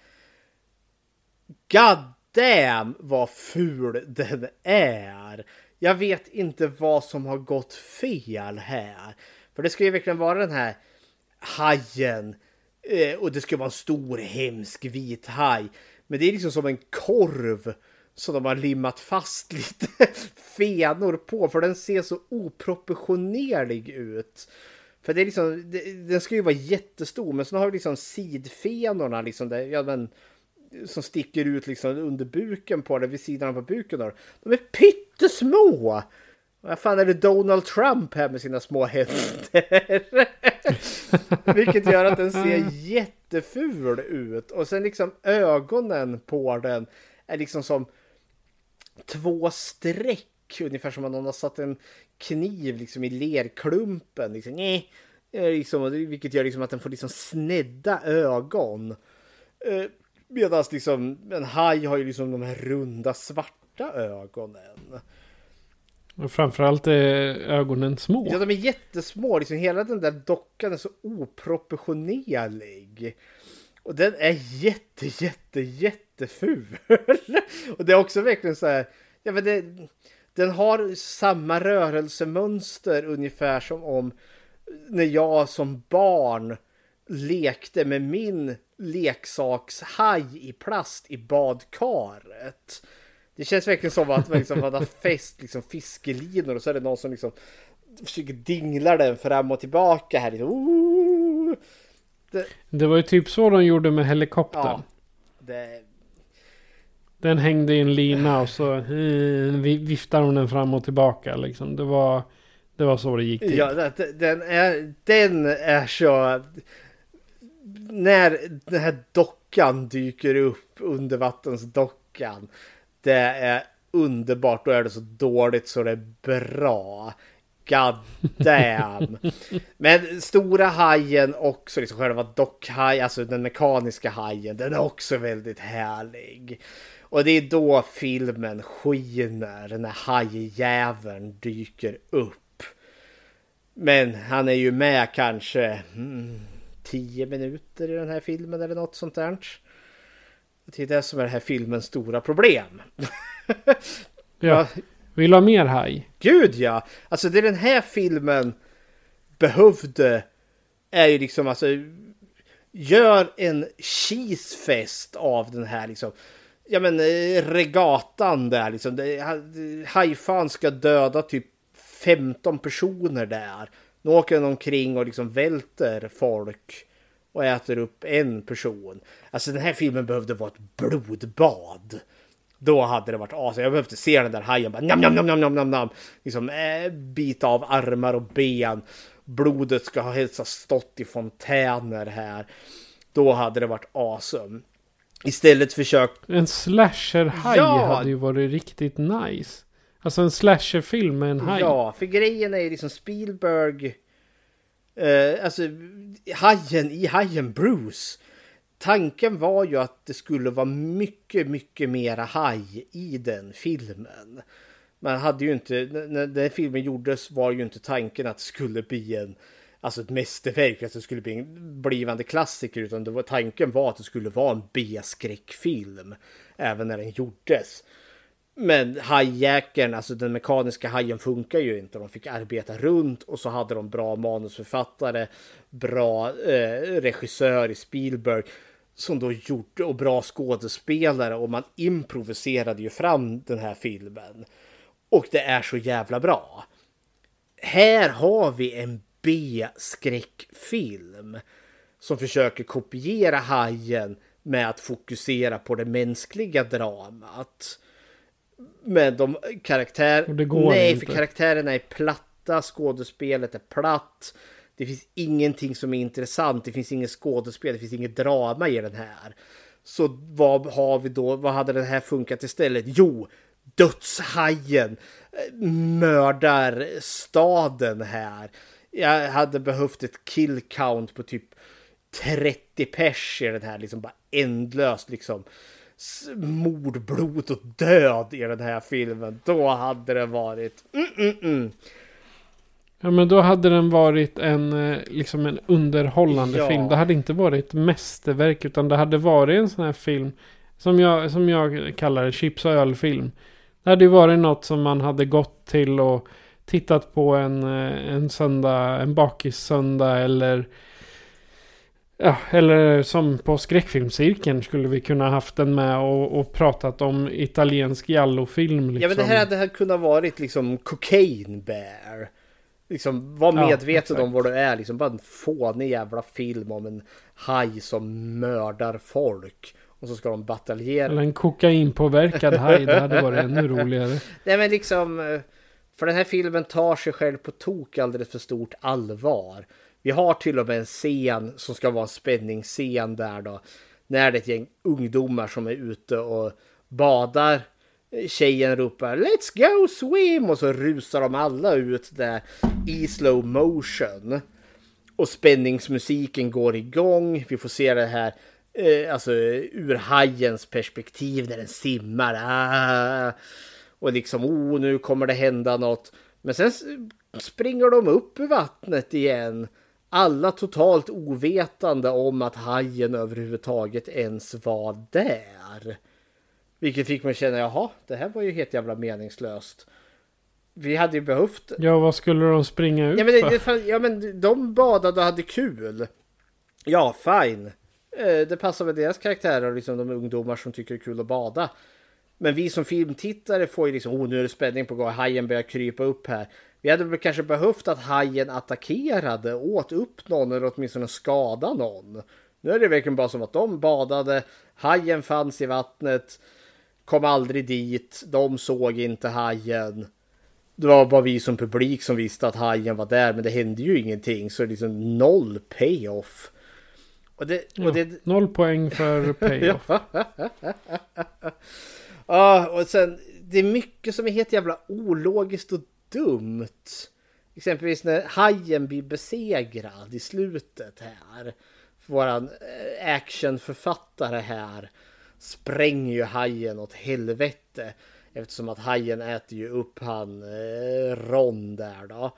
God damn vad ful den är. Jag vet inte vad som har gått fel här. För det ska ju verkligen vara den här hajen. Eh, och det ska vara en stor hemsk vit haj. Men det är liksom som en korv. Som de har limmat fast lite fenor på. För den ser så oproportionerlig ut. För det är liksom, det, den ska ju vara jättestor. Men så har vi liksom sidfenorna liksom. Där, ja, men, som sticker ut liksom under buken på det, vid sidan av buken. Då. De är pyttesmå! Vad fan är det Donald Trump här med sina små händer? Vilket gör att den ser jätteful ut. Och sen liksom ögonen på den är liksom som två streck. Ungefär som om någon har satt en kniv liksom i lerklumpen. Liksom, nej. Liksom, vilket gör liksom att den får liksom snedda ögon. Eh, Medan liksom en haj har ju liksom de här runda svarta ögonen. Och framförallt är ögonen små. Ja, de är jättesmå. Liksom hela den där dockan är så oproportionerlig. Och den är jätte, jätte, jätteful. och det är också verkligen så här. Ja, men det, den har samma rörelsemönster ungefär som om när jag som barn lekte med min leksakshaj i plast i badkaret. Det känns verkligen som att man liksom hade fäst liksom fiskelinor och så är det någon som liksom försöker dingla den fram och tillbaka här. Liksom. Det... det... var ju typ så de gjorde med helikoptern. Ja, det... Den hängde i en lina och så eh, viftade de den fram och tillbaka liksom. Det var, det var så det gick till. Ja, den är, den är så... När den här dockan dyker upp, undervattensdockan. Det är underbart. Då är det så dåligt så det är bra. God damn. Men stora hajen också, liksom själva dockhaj, alltså den mekaniska hajen, den är också väldigt härlig. Och det är då filmen skiner när hajjäveln dyker upp. Men han är ju med kanske mm, tio minuter i den här filmen eller något sånt där. Det är det som är den här filmens stora problem. ja. Vill du ha mer haj? Gud ja! Alltså det den här filmen behövde är ju liksom alltså gör en cheesefest av den här liksom ja men eh, regatan där liksom. Hajfan ska döda typ 15 personer där. Nu åker den omkring och liksom välter folk och äter upp en person. Alltså den här filmen behövde vara ett blodbad. Då hade det varit as. Jag behövde se den där hajen bara nam, nam, nam, nam, nam, nam. Liksom äh, bita av armar och ben. Blodet ska ha helst ha stått i fontäner här. Då hade det varit awesome. Istället försökt... En slasher-haj ja. hade ju varit riktigt nice. Alltså en slasherfilm med en haj. Ja, för grejen är ju liksom Spielberg... Eh, alltså hajen i hajen Bruce tanken var ju att det skulle vara mycket, mycket mera haj i den filmen. Man hade ju inte, när den filmen gjordes var ju inte tanken att det skulle bli en, alltså ett mästerverk, att det skulle bli en blivande klassiker, utan det var, tanken var att det skulle vara en B-skräckfilm, även när den gjordes. Men hajjäkeln, alltså den mekaniska hajen funkar ju inte. De fick arbeta runt och så hade de bra manusförfattare, bra eh, regissör i Spielberg som då gjorde och bra skådespelare och man improviserade ju fram den här filmen. Och det är så jävla bra. Här har vi en B-skräckfilm som försöker kopiera Hajen med att fokusera på det mänskliga dramat. Men de karaktär... Nej, inte. för karaktärerna är platta, skådespelet är platt. Det finns ingenting som är intressant. Det finns inget skådespel. Det finns inget drama i den här. Så vad har vi då? Vad hade den här funkat istället? Jo, dödshajen mördar staden här. Jag hade behövt ett kill count på typ 30 pers i den här liksom bara ändlöst liksom mord, blod och död i den här filmen. Då hade det varit mm, mm, mm. Ja men då hade den varit en, eh, liksom en underhållande ja. film. Det hade inte varit ett mästerverk utan det hade varit en sån här film. Som jag, som jag kallar det, chips och ölfilm. Det hade ju varit något som man hade gått till och tittat på en, eh, en söndag, en bakis-söndag eller Ja, eller som på skräckfilmscirkeln skulle vi kunna haft den med och, och pratat om italiensk jallofilm. Liksom. Ja men det här liksom. hade kunnat varit liksom Cocaine Bear. Liksom var medveten ja, om vad du är. Liksom bara en fånig jävla film om en haj som mördar folk. Och så ska de bataljera. Eller en kokainpåverkad haj. Det hade varit ännu roligare. Nej men liksom. Eh, För den här filmen tar sig själv på tok alldeles för stort allvar. Vi har till och med en scen som ska vara en spänningsscen där då. När det är ett gäng ungdomar som är ute och badar. Tjejen ropar Let's go swim och så rusar de alla ut där i slow motion. Och spänningsmusiken går igång. Vi får se det här eh, alltså ur hajens perspektiv när den simmar. Ah, och liksom, oh, nu kommer det hända något. Men sen springer de upp ur vattnet igen. Alla totalt ovetande om att hajen överhuvudtaget ens var där. Vilket fick mig känna, jaha, det här var ju helt jävla meningslöst. Vi hade ju behövt... Ja, vad skulle de springa ut ja, men det, för? Ja, men de badade och hade kul. Ja, fine. Eh, det passar med deras karaktärer, liksom de ungdomar som tycker det är kul att bada. Men vi som filmtittare får ju liksom, oh nu är det spänning på gång, hajen börjar krypa upp här. Vi hade väl kanske behövt att hajen attackerade, åt upp någon eller åtminstone skada någon. Nu är det verkligen bara som att de badade, hajen fanns i vattnet, kom aldrig dit, de såg inte hajen. Det var bara vi som publik som visste att hajen var där, men det hände ju ingenting, så liksom noll payoff. Och det, och det... noll poäng för payoff. Ja, och sen det är mycket som är helt jävla ologiskt och dumt. Exempelvis när hajen blir besegrad i slutet här. Våran eh, actionförfattare här spränger ju hajen åt helvete. Eftersom att hajen äter ju upp han eh, Ron där då.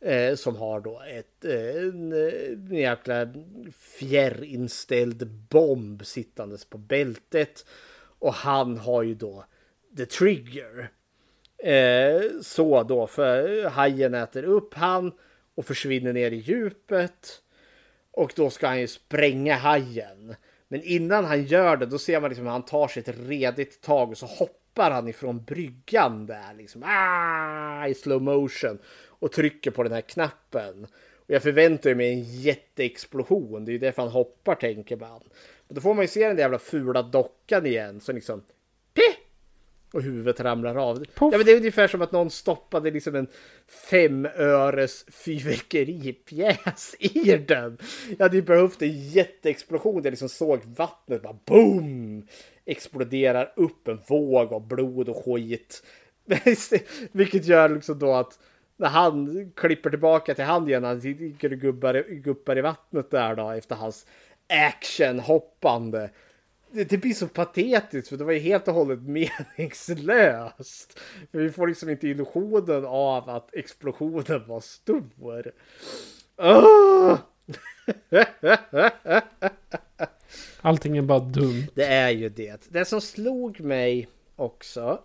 Eh, som har då ett, eh, en, en jäkla fjärrinställd bomb sittandes på bältet. Och han har ju då the trigger. Eh, så då, för hajen äter upp han och försvinner ner i djupet. Och då ska han ju spränga hajen. Men innan han gör det, då ser man liksom hur han tar sig ett redigt tag och så hoppar han ifrån bryggan där liksom ah, i slow motion och trycker på den här knappen. Och jag förväntar mig en jätteexplosion. Det är ju därför han hoppar tänker man. Men då får man ju se den där jävla fula dockan igen som liksom och huvudet ramlar av. Ja, men det är ungefär som att någon stoppade liksom en femöres fyrverkeripjäs i den. Jag hade ju behövt en jätteexplosion. Jag liksom såg vattnet bara boom! Exploderar upp en våg av blod och skit. Vilket gör liksom då att när han klipper tillbaka till hand igen, han ligger och guppar i vattnet där då efter hans actionhoppande. Det, det blir så patetiskt för det var ju helt och hållet meningslöst. För vi får liksom inte illusionen av att explosionen var stor. Oh! Allting är bara dumt. Det är ju det. Det som slog mig också.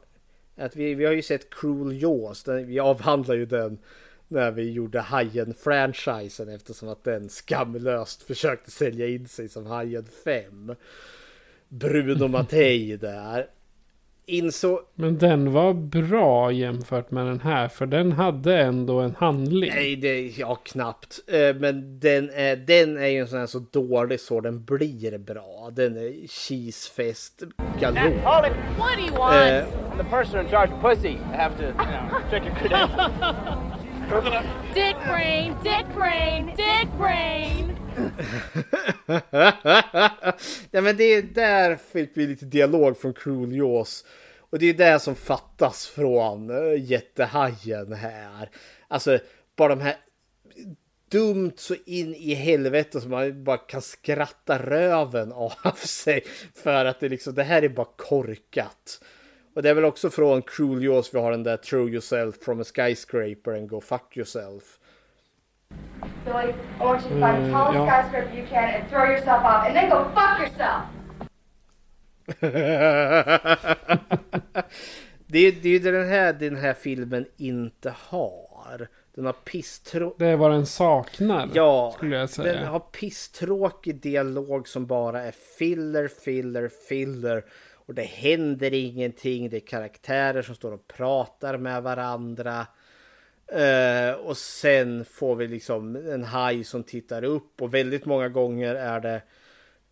Att vi, vi har ju sett Cruel Jaws. Vi avhandlar ju den när vi gjorde Hajen-franchisen eftersom att den skamlöst försökte sälja in sig som Hajen 5. Bruno Mattei där. Inså... Men den var bra jämfört med den här för den hade ändå en handling. Nej, det, ja knappt. Eh, men den är, den är ju en sån här så dålig så den blir bra. Den är cheesefest galore. What do you want? Uh, I'm the person in charge of pussy. I have to, you know, check your credentials. Dick brain, dick brain, dick brain. ja men det är där fick vi lite dialog från Cruel Jaws. Och det är det som fattas från eh, jättehajen här. Alltså bara de här dumt så in i helvete som man bara kan skratta röven av sig. För att det liksom, det här är bara korkat. Och det är väl också från Cruel Jaws vi har den där Throw yourself from a skyscraper and go fuck yourself. Billy, I want you to find the tallest skyscraper you can and throw yourself off and then go fuck yourself! det, det är ju den här den här filmen inte har. Den har pisstråkig... Det är vad den saknar. Ja, skulle jag säga. den har pisstråkig dialog som bara är filler, filler, filler. Och det händer ingenting. Det är karaktärer som står och pratar med varandra. Eh, och sen får vi liksom en haj som tittar upp och väldigt många gånger är det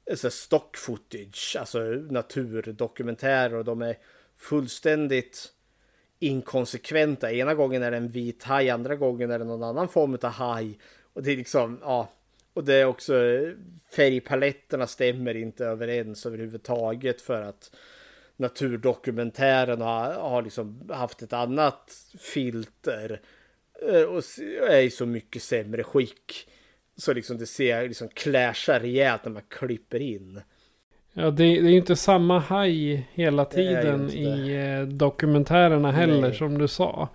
eh, så stock footage, alltså naturdokumentärer och de är fullständigt inkonsekventa. Ena gången är det en vit haj, andra gången är det någon annan form av haj. Och det är liksom, ja. Och det är också eh, färgpaletterna stämmer inte överens överhuvudtaget för att naturdokumentären har, har liksom haft ett annat filter eh, och är i så mycket sämre skick. Så liksom det ser liksom clashar rejält när man klipper in. Ja, det, det är ju inte samma haj hela tiden i eh, dokumentärerna heller Nej. som du sa.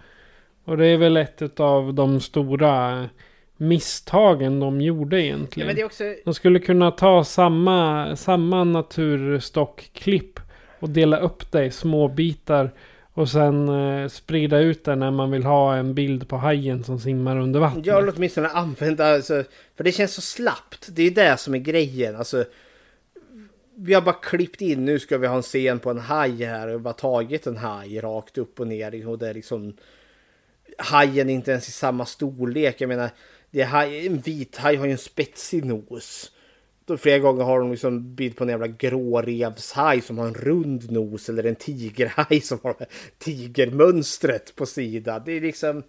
Och det är väl ett av de stora misstagen de gjorde egentligen. Ja, också... De skulle kunna ta samma, samma naturstockklipp och dela upp det i små bitar. Och sen eh, sprida ut den när man vill ha en bild på hajen som simmar under vattnet. Ja, eller åtminstone använda, alltså, för det känns så slappt. Det är det som är grejen. Alltså, vi har bara klippt in, nu ska vi ha en scen på en haj här och bara tagit en haj rakt upp och ner. Och det är liksom, hajen är inte ens i samma storlek. Jag menar, det är haj, en vit haj har ju en spetsig nos. Flera gånger har de liksom bild på en jävla grårevshaj som har en rund nos eller en tigerhaj som har tigermönstret på sidan. Det är liksom,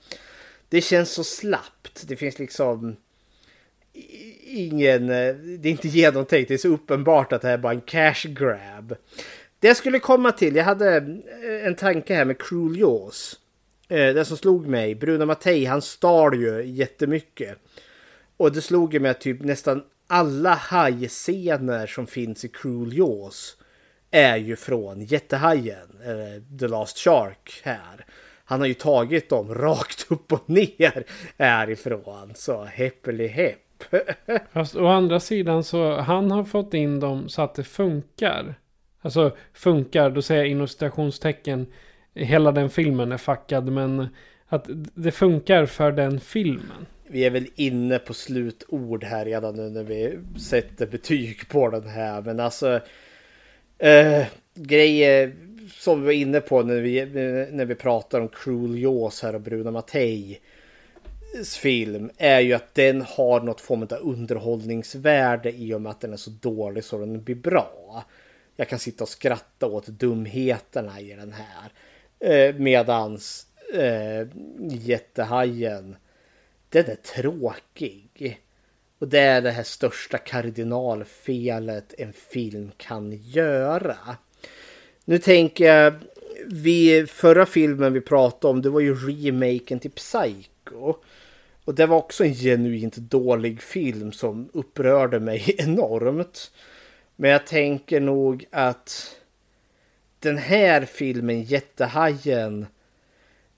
det känns så slappt. Det finns liksom ingen, det är inte genomtänkt. Det är så uppenbart att det här är bara en cash grab. Det jag skulle komma till, jag hade eh, en tanke här med Cruel Jaws. Eh, det som slog mig, Bruno Mattei han stal ju jättemycket. Och det slog mig att typ nästan alla hajscener som finns i Cruel Jaws är ju från Jättehajen, eller The Last Shark här. Han har ju tagit dem rakt upp och ner härifrån. Så heppeli hepp. Fast å andra sidan så han har fått in dem så att det funkar. Alltså funkar, då säger jag inom citationstecken hela den filmen är fuckad. Men att det funkar för den filmen. Vi är väl inne på slutord här redan nu när vi sätter betyg på den här. Men alltså eh, grejer som vi var inne på när vi, när vi pratar om Cruel Jaws här och Bruna Mattei film är ju att den har något form av underhållningsvärde i och med att den är så dålig så den blir bra. Jag kan sitta och skratta åt dumheterna i den här. Eh, medans eh, jättehajen, den är tråkig. Och det är det här största kardinalfelet en film kan göra. Nu tänker jag, vi, förra filmen vi pratade om, det var ju remaken till Psycho. Och det var också en genuint dålig film som upprörde mig enormt. Men jag tänker nog att den här filmen, Jättehajen,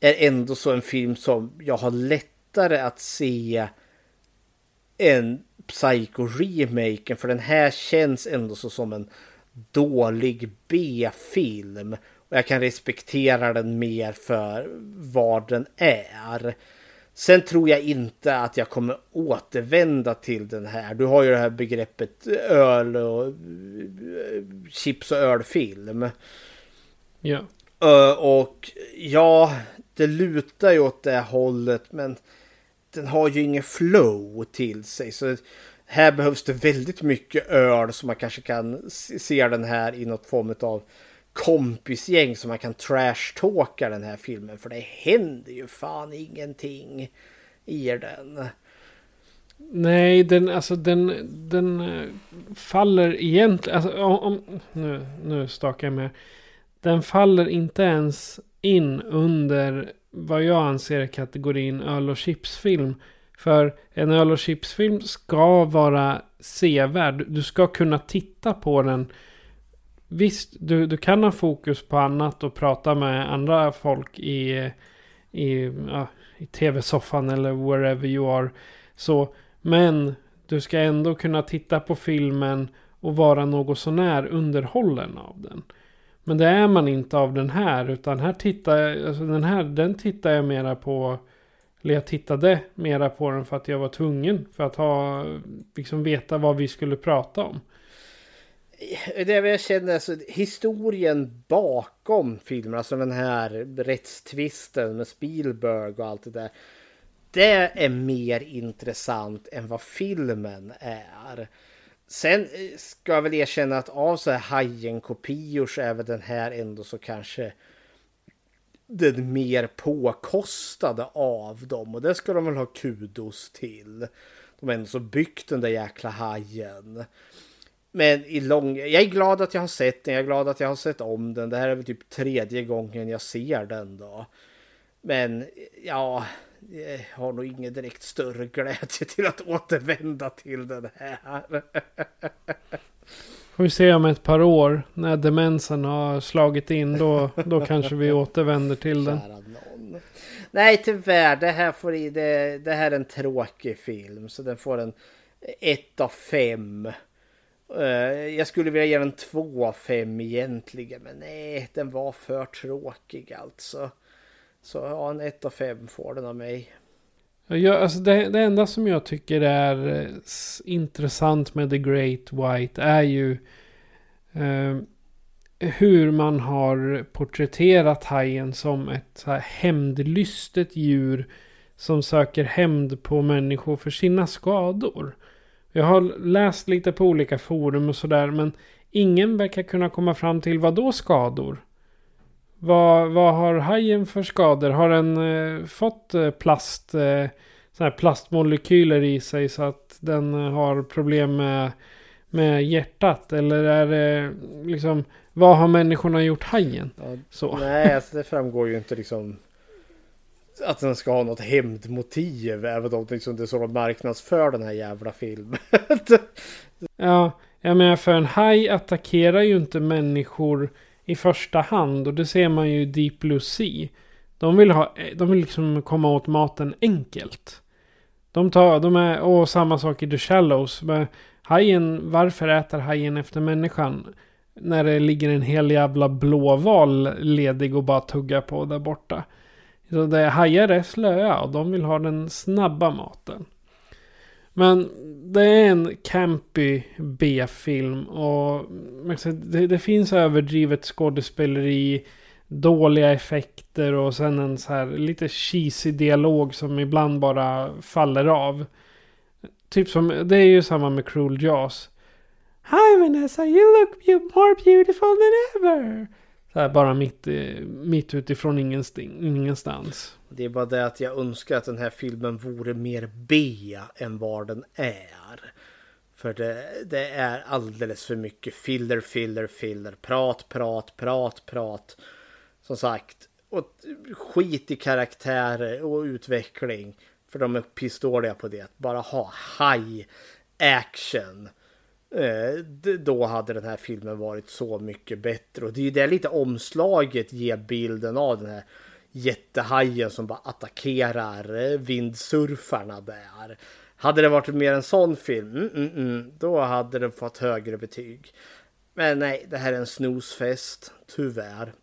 är ändå så en film som jag har lättare att se än Psycho-remaken. För den här känns ändå så som en dålig B-film. Och jag kan respektera den mer för vad den är. Sen tror jag inte att jag kommer återvända till den här. Du har ju det här begreppet öl och chips och ölfilm. Ja. Och ja, det lutar ju åt det hållet men den har ju ingen flow till sig. Så här behövs det väldigt mycket öl så man kanske kan se den här i något form av kompisgäng så man kan trashtalka den här filmen. För det händer ju fan ingenting i den. Nej, den, alltså den, den eh, faller egentligen, alltså om, om nu, nu stakar jag med. Den faller inte ens in under vad jag anser kategorin öl och chipsfilm. För en öl och chipsfilm ska vara sevärd. Du ska kunna titta på den. Visst, du, du kan ha fokus på annat och prata med andra folk i, i, ja, i tv-soffan eller wherever you are. Så, men du ska ändå kunna titta på filmen och vara något sånär underhållen av den. Men det är man inte av den här. Utan här tittar jag, alltså den här, den tittar jag mera på. Eller jag tittade mera på den för att jag var tvungen. För att ha, liksom veta vad vi skulle prata om. Det jag känner, alltså historien bakom filmen, alltså den här rättstvisten med Spielberg och allt det där. Det är mer intressant än vad filmen är. Sen eh, ska jag väl erkänna att av så här Hajen-kopior så är väl den här ändå så kanske den mer påkostade av dem och det ska de väl ha kudos till. De har ändå så byggt den där jäkla hajen. Men i lång... Jag är glad att jag har sett den. Jag är glad att jag har sett om den. Det här är väl typ tredje gången jag ser den då. Men ja, har nog ingen direkt större glädje till att återvända till den här. Får vi se om ett par år när demensen har slagit in då, då kanske vi återvänder till den. Nej tyvärr, det här, får i, det, det här är en tråkig film så den får en 1 av 5. Uh, jag skulle vilja ge den 2 av 5 egentligen men nej den var för tråkig alltså. Så ja, en 1 av 5 får den av mig. Jag, alltså det, det enda som jag tycker är intressant med The Great White är ju eh, hur man har porträtterat hajen som ett så här hämndlystet djur som söker hämnd på människor för sina skador. Jag har läst lite på olika forum och sådär men ingen verkar kunna komma fram till vad då skador? Vad, vad har hajen för skador? Har den eh, fått eh, plast, eh, såna här plastmolekyler i sig så att den eh, har problem med, med hjärtat? Eller är det liksom, vad har människorna gjort hajen? Ja, så. Nej, alltså det framgår ju inte liksom att den ska ha något hämndmotiv. Även om liksom det är så de marknadsför den här jävla filmen. ja, jag menar för en haj attackerar ju inte människor i första hand. Och det ser man ju i Deep Blue Sea. De vill, ha, de vill liksom komma åt maten enkelt. De tar, de är, och samma sak i The Shallows. Men hajen, varför äter hajen efter människan? När det ligger en hel jävla blåval ledig och bara tuggar på där borta. Så det, hajar är slöa och de vill ha den snabba maten. Men det är en campy B-film och mm, alltså, det, det, finns överdrivet skådespeleri, dåliga effekter och sen en så här lite cheesy dialog som ibland bara faller av. Typ som, det är ju samma med Cruel Jaws. Hi Vanessa, you look more beautiful than ever. Så här bara mitt, eh, mitt utifrån ingenstans. Det är bara det att jag önskar att den här filmen vore mer B än vad den är. För det, det är alldeles för mycket filler, filler, filler. Prat, prat, prat, prat. Som sagt. Och skit i karaktärer och utveckling. För de är pissdåliga på det. Bara ha high action. Eh, då hade den här filmen varit så mycket bättre. Och det är ju det lite omslaget ger bilden av den här jättehajen som bara attackerar eh, vindsurfarna där. Hade det varit mer en sån film, mm, mm, mm, då hade den fått högre betyg. Men nej, det här är en snusfest, tyvärr.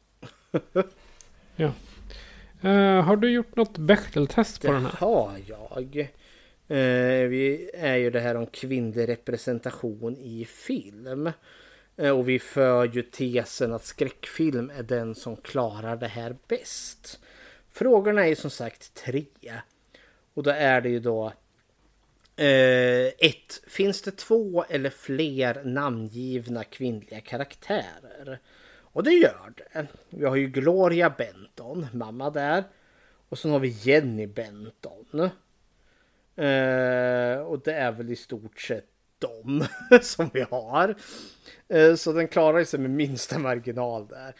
ja. Uh, har du gjort något Bechteltest på det den här? Det har jag. Eh, vi är ju det här om kvinnlig representation i film. Eh, och vi för ju tesen att skräckfilm är den som klarar det här bäst. Frågorna är ju som sagt tre. Och då är det ju då eh, ett. Finns det två eller fler namngivna kvinnliga karaktärer? Och det gör det. Vi har ju Gloria Benton, mamma där. Och sen har vi Jenny Benton. Eh, och det är väl i stort sett dem som vi har. Eh, så den klarar sig med minsta marginal där.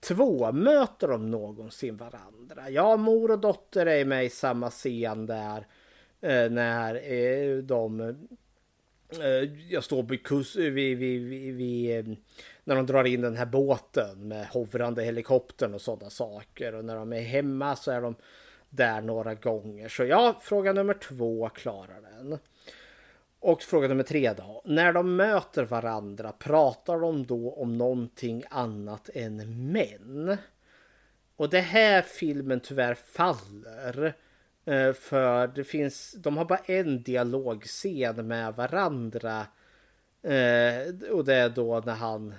Två, möter de någonsin varandra? Ja, mor och dotter är med i samma scen där. Eh, när eh, de... Eh, jag står vid, kust, eh, vid, vid, vid, eh, när de drar in den här båten med hovrande helikoptern och sådana saker. Och när de är hemma så är de där några gånger. Så ja, fråga nummer två klarar den. Och fråga nummer tre då. När de möter varandra, pratar de då om någonting annat än män? Och det här filmen tyvärr faller. Eh, för det finns, de har bara en dialogscen med varandra. Eh, och det är då när han,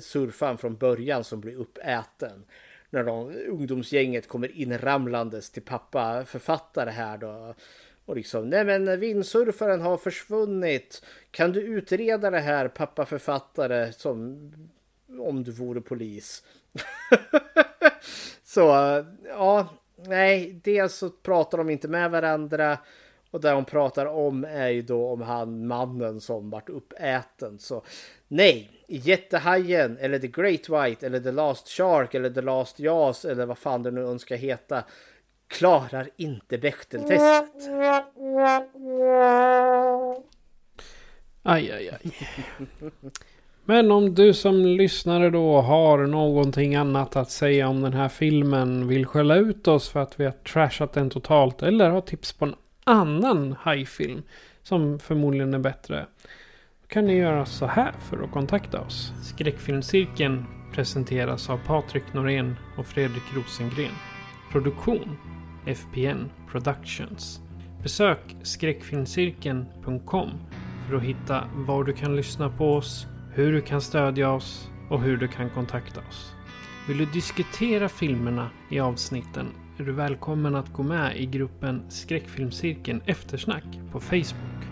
surfaren från början som blir uppäten. När de, ungdomsgänget kommer inramlandes till pappa författare här då. Och liksom, nej men vindsurfaren har försvunnit. Kan du utreda det här pappa författare som om du vore polis? Så ja, nej, dels så pratar de inte med varandra. Och det hon pratar om är ju då om han mannen som vart uppäten. Så nej, Jättehajen eller The Great White eller The Last Shark eller The Last Jaws eller vad fan det nu önskar heta klarar inte Bechteltestet. Aj, aj, aj. Men om du som lyssnare då har någonting annat att säga om den här filmen, vill skälla ut oss för att vi har trashat den totalt eller har tips på en annan hajfilm som förmodligen är bättre. Kan ni göra så här för att kontakta oss. Skräckfilmscirkeln presenteras av Patrik Norén och Fredrik Rosengren. Produktion FPN Productions. Besök skräckfilmscirkeln.com för att hitta var du kan lyssna på oss, hur du kan stödja oss och hur du kan kontakta oss. Vill du diskutera filmerna i avsnitten är du välkommen att gå med i gruppen Skräckfilmscirkeln Eftersnack på Facebook.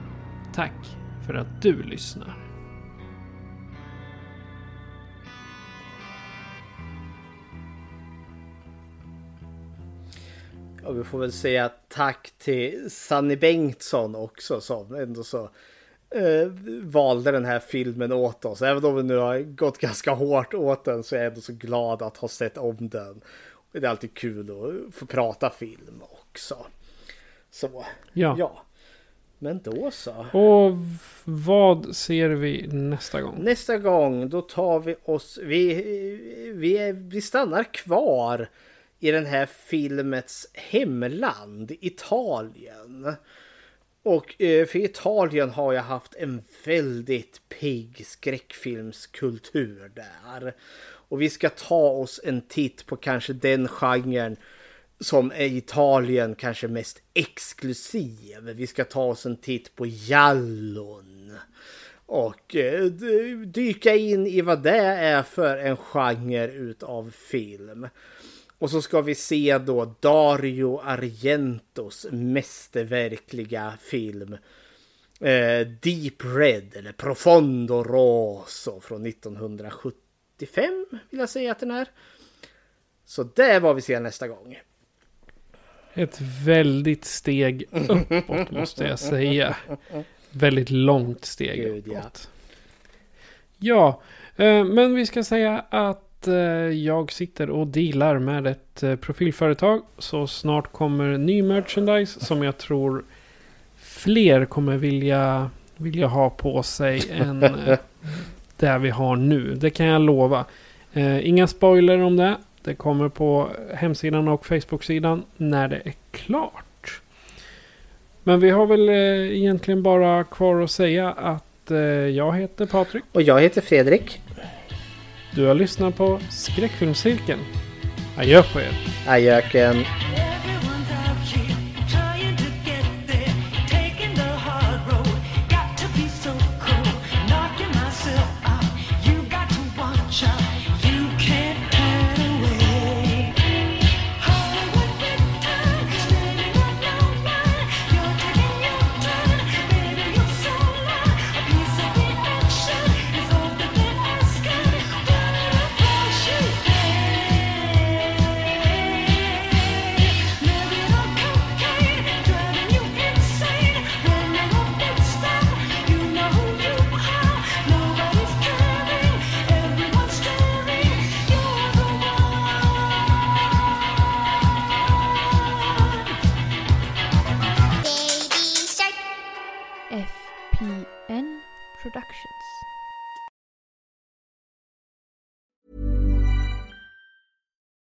Tack för att du lyssnar. Och vi får väl säga tack till Sanny Bengtsson också som ändå så eh, valde den här filmen åt oss. Även om vi nu har gått ganska hårt åt den så är jag ändå så glad att ha sett om den. Det är alltid kul att få prata film också. Så Ja. ja. Men då så. Och vad ser vi nästa gång? Nästa gång då tar vi oss, vi, vi, vi stannar kvar i den här filmets hemland, Italien. Och eh, för Italien har jag haft en väldigt pigg skräckfilmskultur där. Och vi ska ta oss en titt på kanske den genren som är Italien kanske mest exklusiv. Vi ska ta oss en titt på Jallon. Och eh, dyka in i vad det är för en genre utav film. Och så ska vi se då Dario Argentos mästerverkliga film. Eh, Deep Red eller Profondo Rosso från 1975 vill jag säga att den är. Så det är vad vi ser nästa gång. Ett väldigt steg uppåt måste jag säga. Väldigt långt steg Gud, ja. uppåt. Ja, eh, men vi ska säga att eh, jag sitter och dealar med ett eh, profilföretag. Så snart kommer ny merchandise som jag tror fler kommer vilja, vilja ha på sig än det vi har nu. Det kan jag lova. Inga spoiler om det. Det kommer på hemsidan och Facebook-sidan när det är klart. Men vi har väl eh, egentligen bara kvar att säga att eh, jag heter Patrik. Och jag heter Fredrik. Du har lyssnat på Skräckfilmscirkeln. Adjö på er. Ajöken.